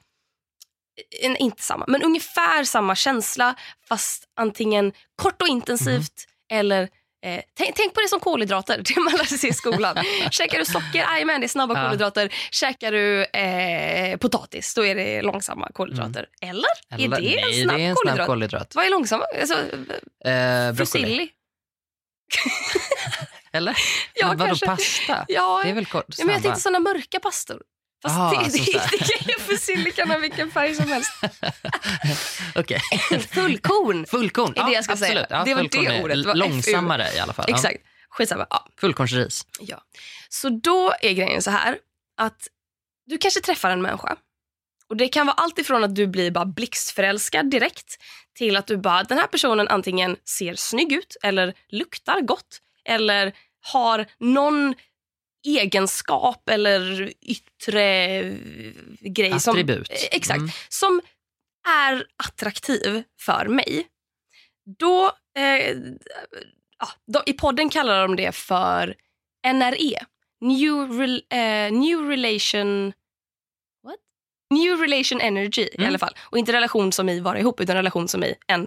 inte samma, men ungefär samma känsla fast antingen kort och intensivt eller Eh, tänk, tänk på det som kolhydrater, det man lärde sig i skolan. Käkar du socker, jajamän det är snabba Ja. kolhydrater. Käkar du eh, potatis, då är det långsamma kolhydrater. Eller? Eller- är det nej, en snabb det är en kolhydrat? snabb kolhydrat. Vad är långsamma? Alltså, Eh, broccoli. Eller? Ja, Men vadå kanske. pasta? Ja, Det är väl kort, ja, men jag tänkte såna mörka pastor. Fast Ah, det, det, det, kan ju fusilli kan ha vilken färg som helst. Okej. Fullkorn. Fullkorn. är det jag ska säga. absolut. Ja, Det var det ordet, det var Långsammare i alla fall. Exakt. Skitsamma. Ja. Fullkornsris. Ja. Så då är grejen så här att du kanske träffar en människa och det kan vara allt ifrån att du blir bara blixtförälskad direkt till att du bara, den här personen antingen ser snygg ut eller luktar gott eller har någon egenskap eller yttre eh, grej Attribut. som, eh, exakt, Mm. som är attraktiv för mig. Då, eh, ja, då, i podden kallar de det för NRE. New, rel, eh, new relation... New relation energy i Mm. alla fall. Och inte relation som i vara ihop utan relation som i en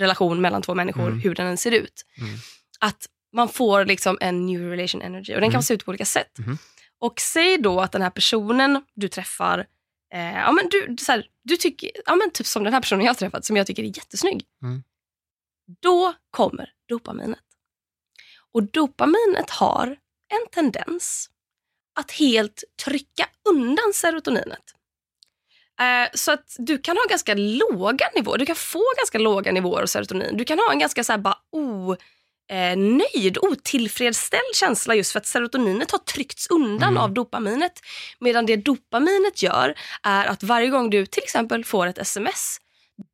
relation mellan två människor, Mm. hur den än ser ut. Mm. Att man får liksom en new relation energy och den kan Mm. se ut på olika sätt. Mhm. Och säg då att den här personen du träffar, eh, ja, men du, så här, du tycker, ja, men typ som den här personen jag har träffat som jag tycker är jättesnygg. Mm. Då kommer dopaminet. Och dopaminet har en tendens att helt trycka undan serotoninet. Eh, Så att du kan ha ganska låga nivåer, du kan få ganska låga nivåer av serotonin. Du kan ha en ganska så här bara o, eh, nöjd, otillfredsställd känsla just för att serotoninet har tryckts undan Mm. av dopaminet. Medan det dopaminet gör är att varje gång du till exempel får ett sms,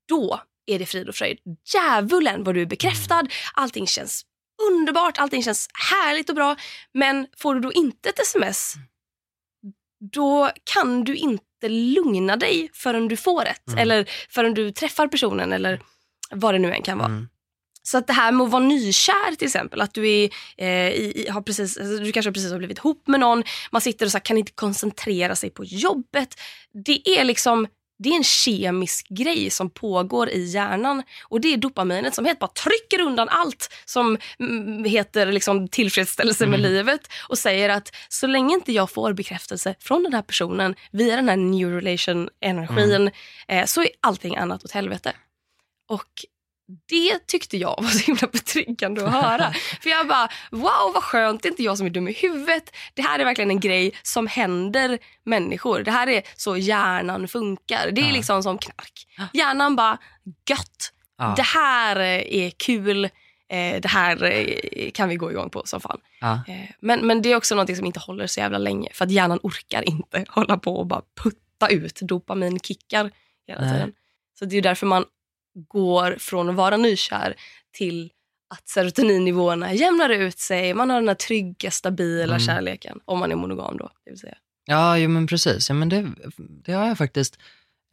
då är det frid och fröjd. Djävulen vad du är bekräftad, allting känns underbart, allting känns härligt och bra. Men får du då inte ett sms, då kan du inte lugna dig förrän du får ett. Mm. Eller förrän du träffar personen. Eller vad det nu än kan vara. Mm. Så att det här med att vara nykär till exempel, att du, är, eh, i, har precis, alltså, du kanske precis har blivit ihop med någon, man sitter och så här, kan inte koncentrera sig på jobbet. Det är liksom det är en kemisk grej som pågår i hjärnan. Och det är dopaminet som helt bara trycker undan allt som mm, heter liksom tillfredsställelse med livet. Och säger att så länge inte jag får bekräftelse från den här personen via den här new relation energin eh, så är allting annat åt helvete. Och det tyckte jag var så himla betryggande att höra. För jag bara, wow vad skönt, det är inte jag som är dum i huvudet. Det här är verkligen en grej som händer människor. Det här är så hjärnan funkar. Det är Ja. liksom som knark. Hjärnan bara, gött. Ja. Det här är kul. Eh, det här eh, kan vi gå igång på som fan. Ja. Eh, men, men det är också något som inte håller så jävla länge. För att hjärnan orkar inte hålla på och bara putta ut dopaminkickar hela Nej. tiden. Så det är därför man går från att vara nykär till att serotoninnivåerna jämnar ut sig. Man har den här trygga, stabila Mm. kärleken. Om man är monogam då. Det vill säga. Ja, jo, men precis. Ja, men det, det har jag faktiskt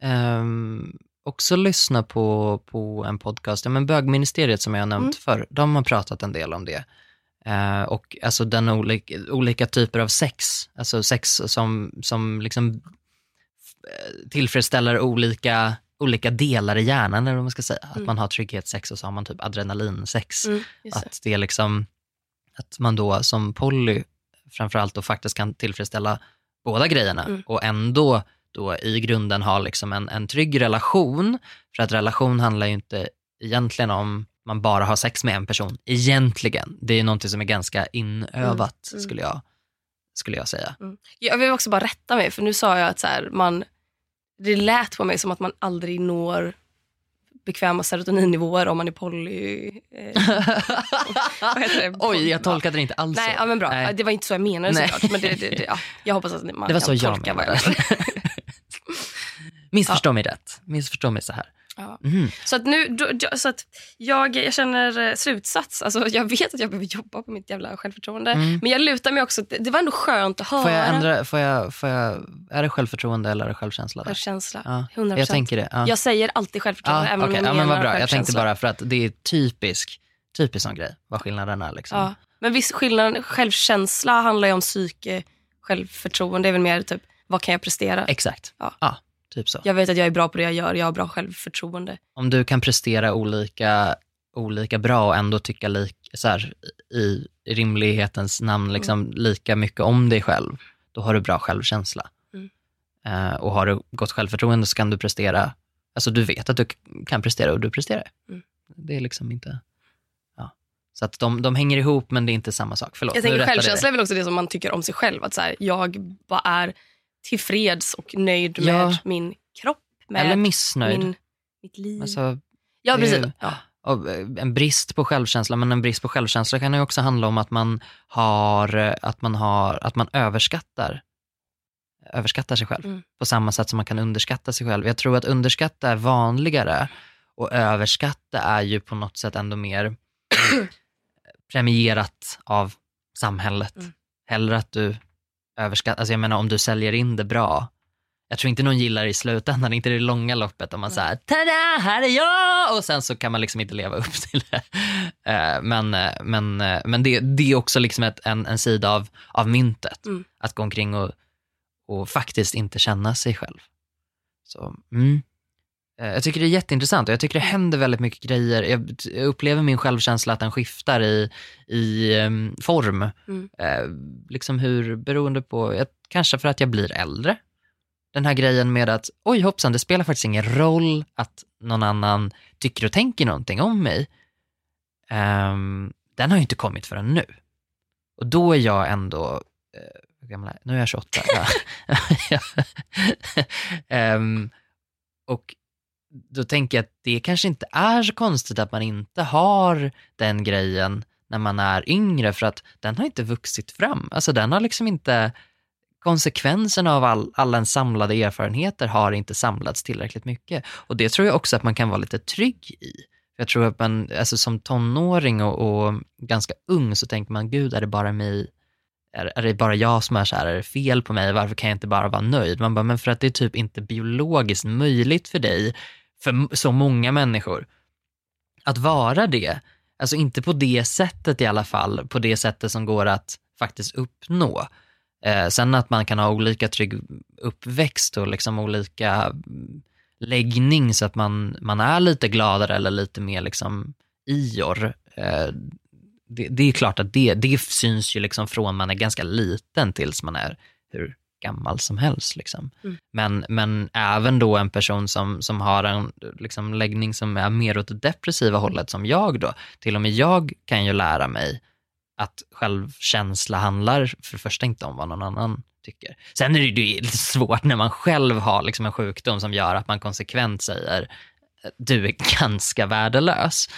ehm, också lyssnat på, på en podcast. Ja, men Bögministeriet som jag har nämnt Mm. förr, de har pratat en del om det. Eh, och alltså den olika, olika typer av sex, alltså sex som, som liksom eh, tillfredsställer olika, olika delar i hjärnan, eller vad man ska säga. Att Mm. man har trygghetssex och så har man typ adrenalinsex. Mm. Att det är liksom, att man då som poly framförallt då faktiskt kan tillfredsställa båda grejerna Mm. och ändå då i grunden ha liksom en, en trygg relation. För att relation handlar ju inte egentligen om man bara har sex med en person. Egentligen. Det är någonting som är ganska inövat Mm. skulle, jag, skulle jag säga. Jag vill också bara rätta mig, för nu sa jag att så här, man, det lät på mig som att man aldrig når bekväma serotoninnivåer om man är poly... Eh, vad det? Oj, jag tolkade det inte alls Nej, så. ja, men bra. Nej. Det var inte så jag menade Nej. såklart. Men det, det, det, ja, jag hoppas att man Det var kan så jag tolka vad menade. jag menar. Missförstå mig rätt. Missförstå mig så här. Ja. Mhm. Så att nu, då, så att jag, jag känner eh, slutsats. Alltså, jag vet att jag behöver jobba på mitt jävla självförtroende. Mm. Men jag lutar mig också, det, det var ändå skönt att höra. Får jag ändra, får jag, får jag, är det självförtroende eller är det självkänsla? Där? Självkänsla. Ja, 100%. Jag tänker det. Ja. Jag säger alltid självförtroende, Ja, även okej. om jag ja, men vad bra. Jag tänkte bara för att det är typisk, typisk sån grej, vad skillnaden är. Liksom. Ja. Men viss skillnad, självkänsla handlar ju om psyke, självförtroende är väl mer typ, vad kan jag prestera? Exakt. Ja. Typ så. Jag vet att jag är bra på det jag gör, jag har bra självförtroende. Om du kan prestera olika, olika bra och ändå tycka lik, så här, i rimlighetens namn liksom, lika mycket om dig själv, då har du bra självkänsla. Mm. Eh, och har du gott självförtroende så kan du prestera, alltså du vet att du kan prestera och du presterar. Mm. Det är liksom inte. Så att de, de hänger ihop men det är inte samma sak. Förlåt, Jag tänker självkänsla är väl också det som man tycker om sig själv. Att så här, jag bara är tillfreds och nöjd med Ja. min kropp. Med Eller missnöjd. min, mitt liv. Alltså, ja, precis. ju- Ja. eh, en brist på självkänsla, men en brist på självkänsla kan ju också handla om att man har, eh, att man har, att man överskattar, överskattar sig själv. Mm. På samma sätt som man kan underskatta sig själv. Jag tror att underskatta är vanligare och överskatta är ju på något sätt ändå mer premierat av samhället. Mm. Hellre att du överskattar, alltså jag menar om du säljer in det bra, jag tror inte någon gillar det i slutändan, inte det långa loppet om man säger tada, här är jag! Och sen så kan man liksom inte leva upp till det. Eh, Men, eh, men, eh, men det, det är också liksom ett, en, en sida av, av myntet. Mm. Att gå omkring och, och faktiskt inte känna sig själv. Så, mm. Eh, Jag tycker det är jätteintressant och jag tycker det händer väldigt mycket grejer. Jag upplever min självkänsla att den skiftar i, i em, form. Mm. Eh, liksom hur, beroende på, kanske för att jag blir äldre. Den här grejen med att, oj hoppsan, det spelar faktiskt ingen roll att någon annan tycker och tänker någonting om mig. Ehm, den har ju inte kommit förrän nu. Och då är jag ändå, eh, är jag? Nu är jag 28. Ja. Ehm, och då tänker jag att det kanske inte är så konstigt att man inte har den grejen när man är yngre för att den har inte vuxit fram. Alltså den har liksom inte, konsekvenserna av all, alla ens samlade erfarenheter har inte samlats tillräckligt mycket. Och det tror jag också att man kan vara lite trygg i. Jag tror att man, alltså som tonåring och, och ganska ung så tänker man, gud är det bara mig, är, är det bara jag som är så här, är det fel på mig, varför kan jag inte bara vara nöjd? Man bara, men för att det är typ inte biologiskt möjligt för dig, för så många människor, att vara det. Alltså inte på det sättet i alla fall, på det sättet som går att faktiskt uppnå. Eh, sen att man kan ha olika trygg uppväxt och liksom olika läggning så att man, man är lite gladare eller lite mer liksom ior. Eh, det, det är klart att det, det syns ju liksom från man är ganska liten tills man är hur gammal som helst. Liksom. Mm. Men, men även då en person som, som har en liksom, läggning som är mer åt det depressiva hållet som jag då, till och med jag kan ju lära mig att självkänsla handlar för det första inte om vad någon annan tycker. Sen är det ju lite svårt när man själv har liksom en sjukdom som gör att man konsekvent säger du är ganska värdelös.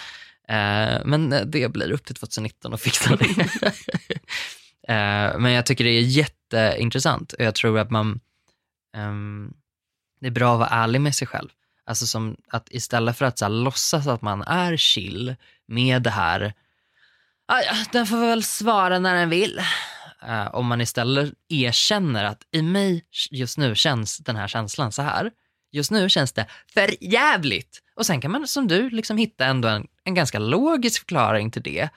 Eh, men det blir upp till 2019 att fixa det. eh, men jag tycker det är jätteintressant och jag tror att man, um, det är bra att vara ärlig med sig själv. Alltså som att istället för att så här, låtsas att man är chill med det här, ja, den får väl svara när den vill. Uh, om man istället erkänner att i mig just nu känns den här känslan så här. Just nu känns det för jävligt. Och sen kan man som du liksom hitta ändå en, en ganska logisk förklaring till det.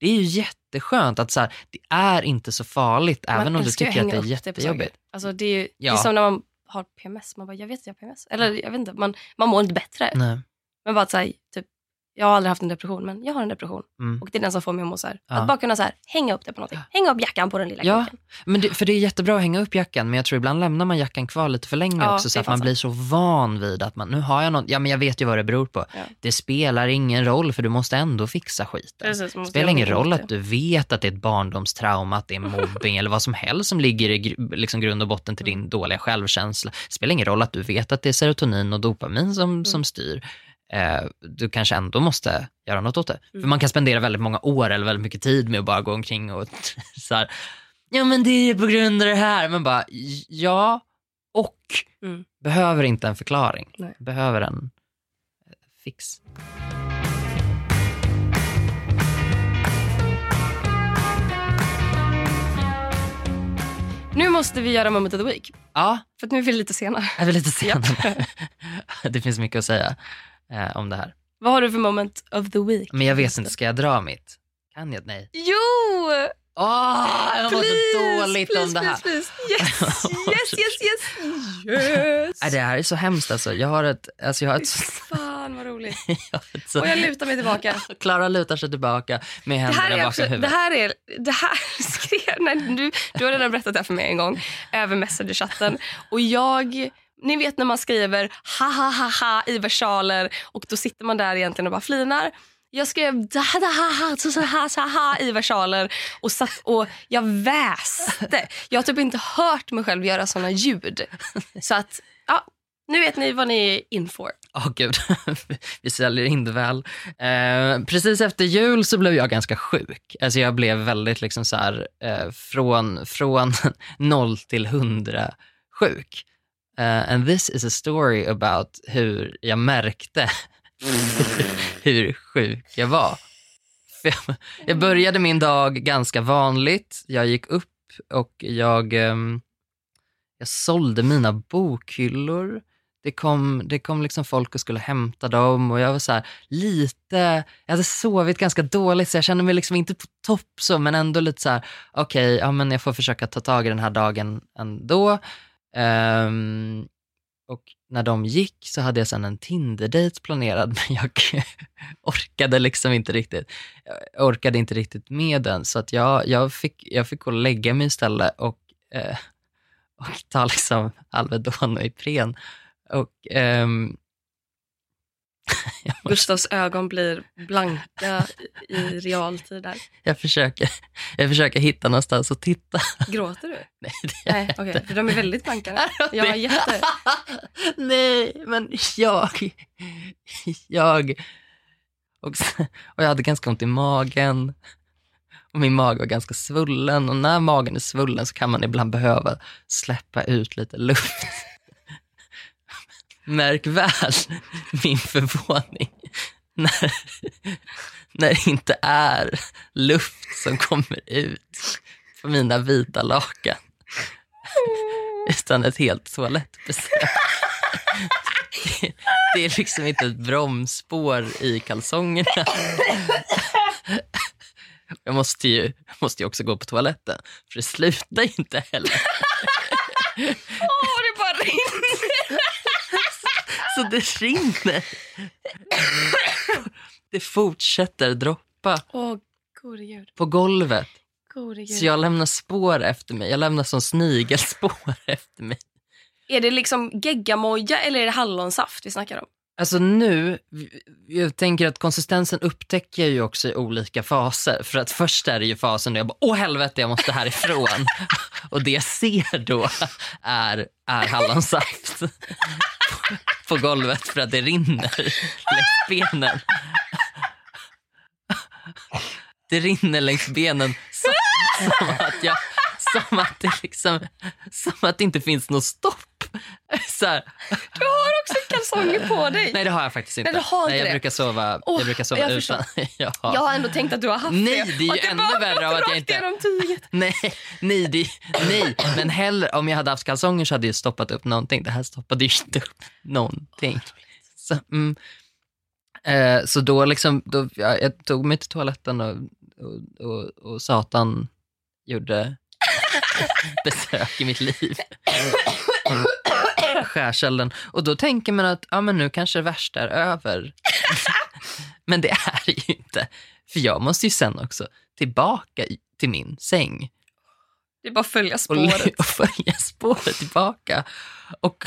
Det är ju jätteskönt att så här, det är inte så farligt Man även om du tycker att det är jättejobbigt. saker. Alltså det är ju det Ja. är som när man har PMS. Man bara, jag vet att jag har PMS. Eller jag vet inte, man, man mår inte bättre. Nej. Men bara att så här, typ, jag har aldrig haft en depression, men jag har en depression. Mm. Och det är den som får mig att må så här. Ja. Att bara kunna så här, hänga upp det på någonting. Hänga upp jackan på den lilla Ja, men det, för det är jättebra att hänga upp jackan, men jag tror ibland lämnar man jackan kvar lite för länge Ja, också, så att man fan blir så van vid att man, nu har jag något, ja men jag vet ju vad det beror på. Ja. Det spelar ingen roll, för du måste ändå fixa skiten. Precis, Det spelar ingen roll att du vet att det är ett barndomstrauma, att det är mobbing eller vad som helst som ligger i liksom grund och botten till din dåliga självkänsla. Det spelar ingen roll att du vet att det är serotonin och dopamin som, som styr. Eh, du kanske ändå måste göra något åt det. För man kan spendera väldigt många år eller väldigt mycket tid med att bara gå omkring och så här, ja men det är på grund av det här. Men bara, ja, och Mm. behöver inte en förklaring. Nej. Behöver en eh, fix. Nu måste vi göra moment of the week. Ja, För nu är vi lite sena. är vi lite senare. det finns mycket att säga eh, om det här. Vad har du för moment of the week? Men jag vet inte, ska jag dra mitt? Kan jag? Nej. Jo! Åh, jag mår så dåligt please, om det här. Please, please. Yes, yes, yes, yes, yes. Det här är så hemskt alltså. Jag har ett, alltså jag har ett, Fan vad roligt. jag Och jag lutar mig tillbaka. Klara lutar sig tillbaka med händerna bakom också, det huvudet. här är, det här skrev, nej, du, du har redan berättat det här för mig en gång över Messenger-chatten. Och jag, ni vet när man skriver ha ha ha ha i versaler och då sitter man där egentligen och bara flinar. Jag skrev da da ha ha så så ha så ha i versaler och, satt, och jag väste. Jag har typ inte hört mig själv göra såna ljud. Så att, ja, nu vet ni vad ni är in for. Åh gud, vi säljer in det väl. Eh, precis efter jul så blev jag ganska sjuk. Alltså jag blev väldigt liksom så här, eh, från, från noll till hundra sjuk. Eh, and this is a story about hur jag märkte hur sjuk jag var. Jag, jag började min dag ganska vanligt. Jag gick upp och jag, ehm, jag sålde mina bokhyllor det kom, det kom liksom folk och skulle hämta dem och jag var så här, lite, jag hade sovit ganska dåligt så jag kände mig liksom inte på topp så men ändå lite så här, okej, ja men jag får försöka ta tag i den här dagen ändå. Um, och när de gick så hade jag sen en Tinder-date planerad men jag orkade liksom inte riktigt, jag orkade inte riktigt med den så att jag, jag, fick, jag fick gå och lägga mig istället och, eh, och ta liksom Alvedon och Ipren. Och um, Gustavs ögon blir blanka i, realtid där. jag, försöker, jag försöker hitta någonstans att titta. Gråter du? Nej, det Nej, okej. För de är väldigt blanka. Jag har jätte... Nej, men jag, jag, och, och jag hade ganska ont i magen. Och min mage var ganska svullen och när magen är svullen så kan man ibland behöva släppa ut lite luft. Märk väl min förvåning när, när det inte är luft som kommer ut på mina vita lakan utan ett helt toalettbesök. det, det är liksom inte ett bromsspår i kalsongerna. Jag måste ju, måste ju också gå på toaletten, för det slutar inte heller. Åh, det bara rinner. Så det rinner. Det fortsätter droppa Åh, gode gud. på golvet. Gode gud. Så jag lämnar spår efter mig. Jag lämnar som snigelspår efter mig. Är det liksom geggamoja eller är det hallonsaft vi snackar om? Alltså nu, jag tänker att konsistensen upptäcker jag ju också i olika faser. För att först är det ju fasen där jag bara, åh helvete jag måste härifrån. Och det jag ser då är, är hallonsaft på, golvet för att det rinner längs benen. Det rinner längs benen som, som att jag som att det liksom, som att det inte finns något stopp. Så här. Du har också kalsonger på dig. Nej det har jag faktiskt inte. Nej, du har inte jag det. brukar sova, Åh, jag brukar sova jag utan. Ja. Jag har ändå tänkt att du har haft Nej, det. det är ju ännu värre av att jag inte-. Nej, nej, det, nej, men hellre om jag hade haft kalsonger så hade jag stoppat upp någonting. Det här stoppade ju inte upp någonting. Så, mm. eh, så då liksom, då, ja, jag tog mig till toaletten och, och, och, och Satan gjorde besök i mitt liv. Skärselden. Och då tänker man att ja, men nu kanske det värsta är över. men det är det ju inte. För jag måste ju sen också tillbaka till min säng Det är bara att följa spåret. och följa spåret tillbaka och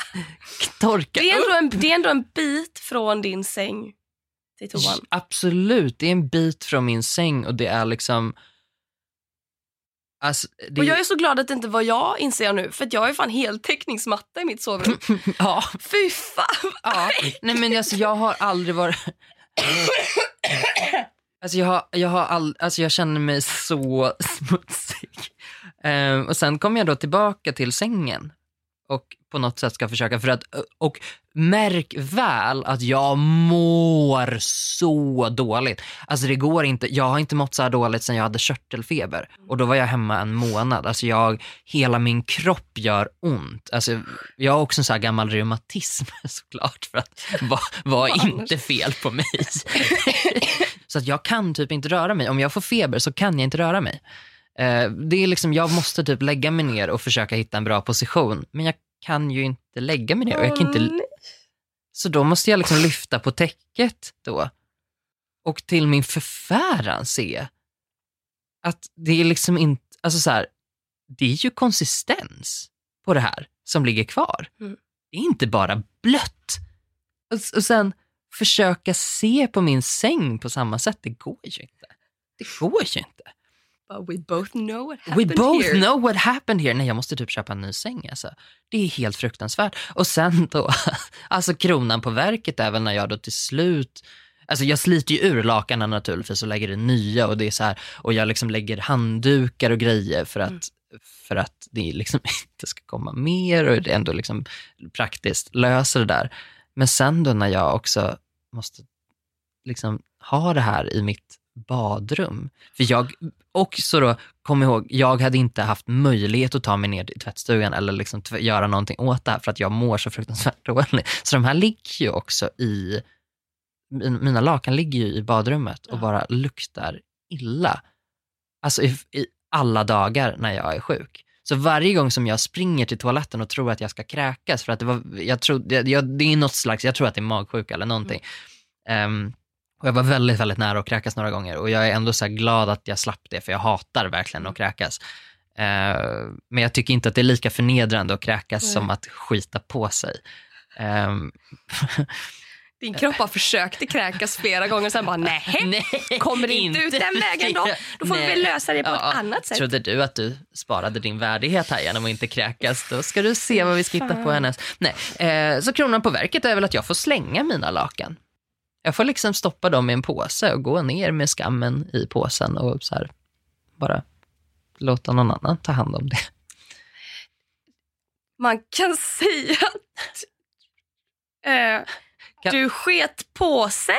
torka Det är, ändå en, det är ändå en bit från din säng till toan. Absolut, det är en bit från min säng och det är liksom... Alltså, det, Och jag är så glad att det inte var jag inser jag nu. För jag ju fan heltäckningsmatta i mitt sovrum. ja, Fy fan. ja. Nej men alltså jag har aldrig varit... Alltså jag, har, jag, har all, alltså jag känner mig så smutsig. Ehm, och sen kom jag då tillbaka till sängen och på något sätt ska försöka för att, och märk väl att jag mår så dåligt. Alltså det går inte, jag har inte mått så här dåligt sen jag hade körtelfeber och då var jag hemma en månad. Alltså jag, hela min kropp gör ont. Alltså jag har också en så här gammal reumatism såklart för att vad är inte fel på mig? så att jag kan typ inte röra mig. Om jag får feber så kan jag inte röra mig. Eh, det är liksom, jag måste typ lägga mig ner och försöka hitta en bra position. Men jag kan ju inte lägga mig ner. Och jag kan inte, så då måste jag liksom lyfta på täcket då. Och till min förfäran se att det är liksom inte, alltså så här, det är ju konsistens på det här som ligger kvar. Mm. Det är inte bara blött. Och, och sen försöka se på min säng på samma sätt, det går ju inte. Det går ju inte. But we both know what We happened both here. know what happened here. Nej, jag måste typ köpa en ny säng. Alltså. Det är helt fruktansvärt. Och sen då, alltså kronan på verket är väl när jag då till slut, alltså jag sliter ju ur lakanen naturligtvis och lägger in nya och det är så här, och jag liksom lägger handdukar och grejer för att, Mm. för att det liksom inte ska komma mer och det ändå liksom praktiskt löser det där. Men sen då när jag också måste liksom ha det här i mitt badrum. För jag, och så då, kom ihåg, jag hade inte haft möjlighet att ta mig ner till tvättstugan eller liksom göra någonting åt det här för att jag mår så fruktansvärt dåligt. Så de här ligger ju också i, min- mina lakan ligger ju i badrummet och bara luktar illa. Alltså i, i alla dagar när jag är sjuk. Så varje gång som jag springer till toaletten och tror att jag ska kräkas, för att det var, jag tror, jag, jag, det är något slags, jag tror att det är magsjuka eller någonting. Ehm, och jag var väldigt, väldigt nära att kräkas några gånger och jag är ändå så glad att jag slapp det, för jag hatar verkligen att kräkas. Eh, men jag tycker inte att det är lika förnedrande att kräkas Nej. som att skita på sig. Ehm, Din kropp har försökt kräkas flera gånger och sen bara nej. Kommer inte ut den vägen då? Då får vi Nej. väl lösa det på Ja, ett annat sätt. Trodde du att du sparade din värdighet här genom att inte kräkas? Då ska du se vad vi ska hitta på hennes. Nej, eh, så kronan på verket är väl att jag får slänga mina lakan. Jag får liksom stoppa dem i en påse och gå ner med skammen i påsen och så här bara låta någon annan ta hand om det. Man kan säga att eh, Kan- du sket på sig.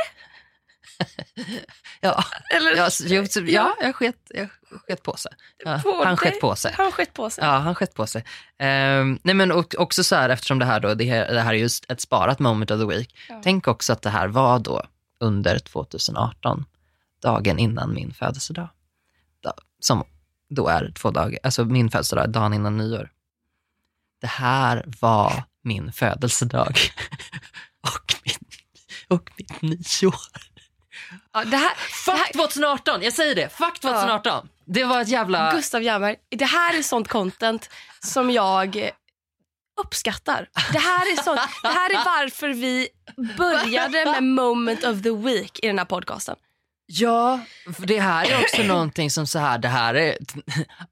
Ja, Eller? ja, så- jo, så- ja jag sket, jag sket på sig. Ja, På han sket på sig. Han skett på sig. Ja, han skett på sig. Ehm, nej men och, också så här, eftersom det här då, det här, det här är just ett sparat moment of the week. Ja. Tänk också att det här var då under 2018, dagen innan min födelsedag. Da, som då är två dagar, alltså min födelsedag, dagen innan nyår. Det här var min födelsedag och, min, och mitt nyår. Ja, det här, Fuck 2018, jag säger det, fuck 2018. Det var ett jävla... Gustav Järnberg, det här är sånt content som jag uppskattar. Det här är, sånt, det här är varför vi började med moment of the week i den här podcasten. Ja, det här är också någonting som så här, det här är,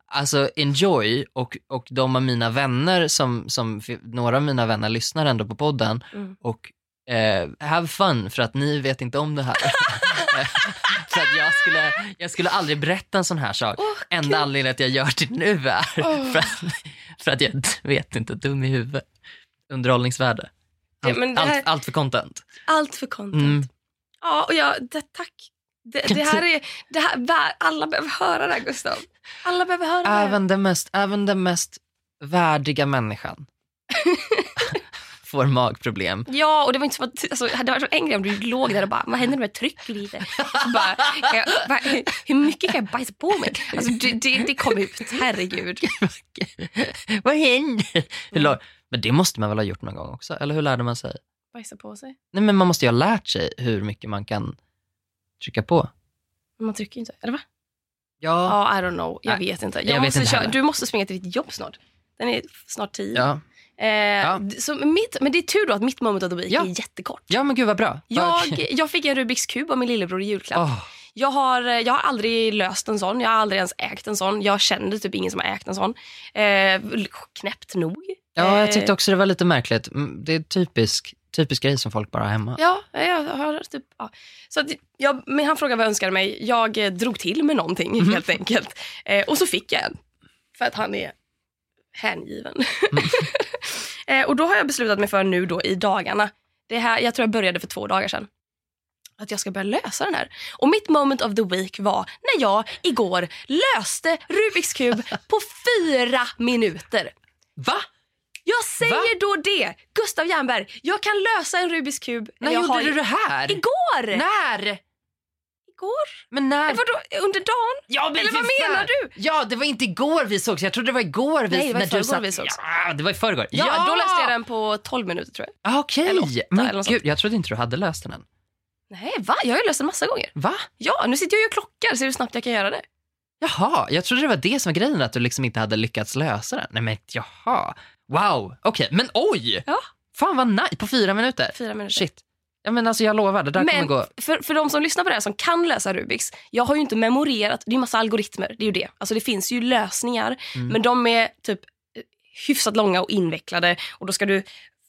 alltså enjoy och, och de av mina vänner som, som, några av mina vänner lyssnar ändå på podden Mm. och eh, have fun för att ni vet inte om det här. för att jag skulle, jag skulle aldrig berätta en sån här sak. Enda anledningen att jag gör det nu är för, att, för att jag vet inte, dum i huvudet. Underhållningsvärde. Ja, Allt, det här- allt, allt för content. Allt för content. Mm. Ja, och jag, det, tack. Det, det här är, det här, alla behöver höra det här Gustav. Alla behöver höra det här. Även den mest, även den mest värdiga människan får magproblem. Ja, och det var inte som att, alltså, det hade varit en grej om du låg där och bara, vad händer med tryck lite? Så bara, jag, va, hur mycket kan jag bajsa på mig? Alltså, det, det, det kom ut, herregud. Vad händer? Men det måste man väl ha gjort någon gång också? Eller hur lärde man sig? Bajsa på sig? Nej men man måste ju ha lärt sig hur mycket man kan trycka på. Men man trycker ju inte, eller va? Ja. Ja, I don't know. Jag Nej, vet inte. Jag jag vet måste inte köra. Du måste springa till ditt jobb snart. Den är snart tio. Ja, Eh, d- så mitt, men det är tur då att mitt moment of the week Ja. är jättekort. ja men gud vad bra. Jag, jag fick en Rubiks kub av min lillebror i julklapp. Åh, Jag, har, eh, jag har aldrig löst en sån, jag har aldrig ens ägt en sån. Jag känner typ ingen som har ägt en sån. Eh, knäppt nog. ja, jag Eh, tyckte också det var lite märkligt. Mm, Det är typisk, typisk grej som folk bara har hemma. Ja, jag har typ... Ja. Så jag, men han frågade vad jag önskade mig. Jag eh, drog till med någonting Mhm. helt enkelt. Eh, och så fick jag en. För att han är hängiven. Mm. eh, och då har jag beslutat mig för nu då i dagarna. Det här, jag tror jag började för två dagar sedan. Att jag ska börja lösa den här. Och mitt moment of the week var när jag igår löste Rubiks kub på fyra minuter. Va? Jag säger då det! Gustav Jernberg, jag kan lösa en Rubiks kub. När jag gjorde har- du det här? Igår! När? Igår? Men när? Vadå, under dagen? Ja, men Eller vad fan. menar du? Ja, det var inte igår vi sågs. Jag trodde det var igår vi Nej, det var när du satt- vi sågs. Ja, det var i förrgår. Ja, då läste jag den på 12 minuter tror jag. Ah, Okej, åtta, men gud, jag trodde inte du hade löst den än. Nej, va? Jag har ju löst den massa gånger. Va? Ja, nu sitter jag och klockar. Ser hur snabbt jag kan göra det? Jaha, jag trodde det var det som var grejen, att du liksom inte hade lyckats lösa den. Nej men jaha. Wow, okej, men oj! Ja. Fan vad nice, på fyra minuter. Fyra minuter. Shit. Ja men alltså jag lovar, det där kommer Men gå. för, för de som lyssnar på det här som kan läsa Rubiks, jag har ju inte memorerat, det är ju massa algoritmer, det är ju det. Alltså det finns ju lösningar, Mm. men de är typ hyfsat långa och invecklade och då ska du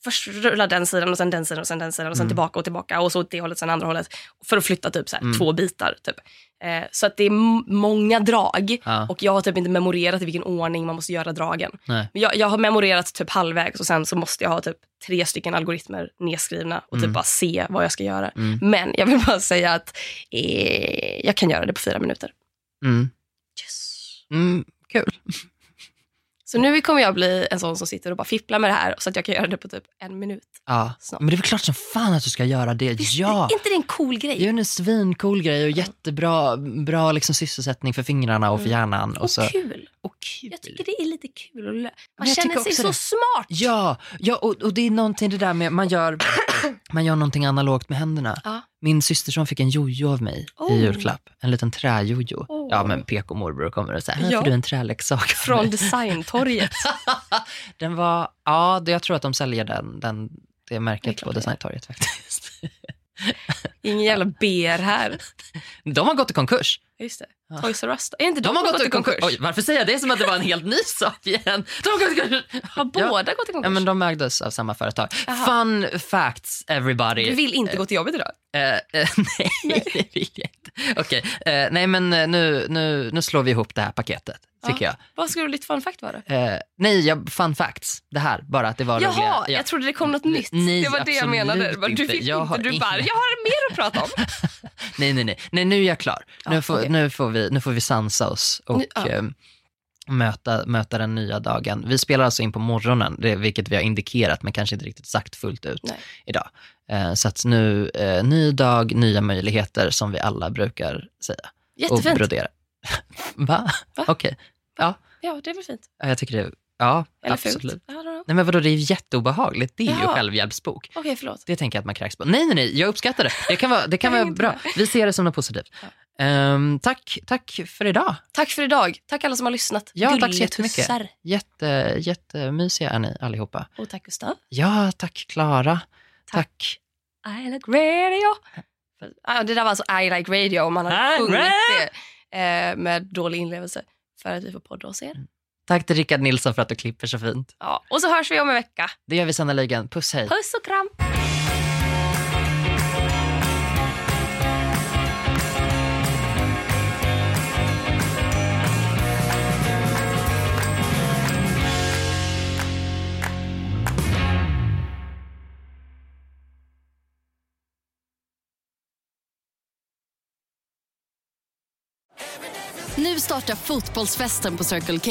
först rulla den sidan och sen den sidan och sen den sidan och sen Mm. tillbaka och tillbaka och så åt det hållet sen andra hållet för att flytta typ så Mm. två bitar. Typ. Eh, så att det är många drag Ja. och jag har typ inte memorerat i vilken ordning man måste göra dragen. Nej. Jag, jag har memorerat typ halvvägs och sen så måste jag ha typ tre stycken algoritmer nedskrivna och typ Mm. bara se vad jag ska göra. Mm. Men jag vill bara säga att eh, jag kan göra det på fyra minuter. Mm. Yes. Mm, kul. Så nu kommer jag bli en sån som sitter och bara fipplar med det här så att jag kan göra det på typ en minut. Ja. Snart. Men det är väl klart som fan att du ska göra det. ja. Är inte det en cool grej? Det är en svincool grej och jättebra bra liksom sysselsättning för fingrarna och för hjärnan. Och, Mm. och så. kul. Och kul. Jag tycker det är lite kul. Man känner sig så det. smart. Ja, ja och, och det är någonting det där med man gör, man gör någonting analogt med händerna. Ja. Min systerson fick en jojo av mig Oh. i julklapp. En liten träjojo. Oh. Ja men PK-morbror kommer och säger, här Ja. får du en träleksak Från mig." designtorget. Den var, ja jag tror att de säljer den, den det Det är märket på. Designtorget faktiskt. Ingen jävla BR här. De har gått i konkurs. Just det. Toys R Us? Är inte de, De har gått i konkurs. Oj, varför säger jag det som att det var en helt ny sak igen? De har gått i konkurs. Har båda gått i konkurs? Ja, men de ägdes av samma företag. Jaha. Fun facts everybody. Du vill inte gå till jobbet idag? Eh, eh, nej, det vill jag inte. Okej, eh, nej men eh, nu, nu, nu slår vi ihop det här paketet, tycker jag. Vad skulle ditt fun fact vara? Eh, nej, jag, fun facts. Det här, bara att det var Jaha, roliga. Ja. jag trodde det kom något nytt. Nej, det var det jag menade. Du vill Jag inte. Du bara, jag har mer att prata om. nej, nej, nej, nej, nu är jag klar. nu, Ja, får, okej. nu, får vi, nu får vi sansa oss och Nu- ja. eh, möta, möta den nya dagen. Vi spelar alltså in på morgonen, det, vilket vi har indikerat men kanske inte riktigt sagt fullt ut Nej. idag. Eh, så att nu, eh, ny dag, nya möjligheter som vi alla brukar säga. Och Jättefint. brodera. Va? Va? Okej. Ja, Ja, det är väl fint. ja, jag tycker det. Ja, Eller absolut. fult. Nej men vadå, det är jätteobehagligt. Det är ju Jaha. självhjälpsbok. Okej, förlåt. Det tänker jag att man kräks på. Nej, nej, nej, jag uppskattar det. Det kan vara, det kan vara bra. inte Vi ser det som något positivt. Ehm, tack, tack för idag. Tack för idag. Tack alla som har lyssnat. Ja, tack så jättemycket. Jätte, jättemysiga är ni allihopa. Och tack Gustav. Ja, tack Klara. Tack. I like radio. Ah, det där var alltså I like radio om man I sjungit det eh, med dålig inlevelse. För att vi får podda hos er. Tack till Rickard Nilsson för att du klipper så fint. Ja, och så hörs vi om en vecka. Det gör vi sannoliken. Puss hej. Puss och kram. Nu startar fotbollsfesten på Circle K.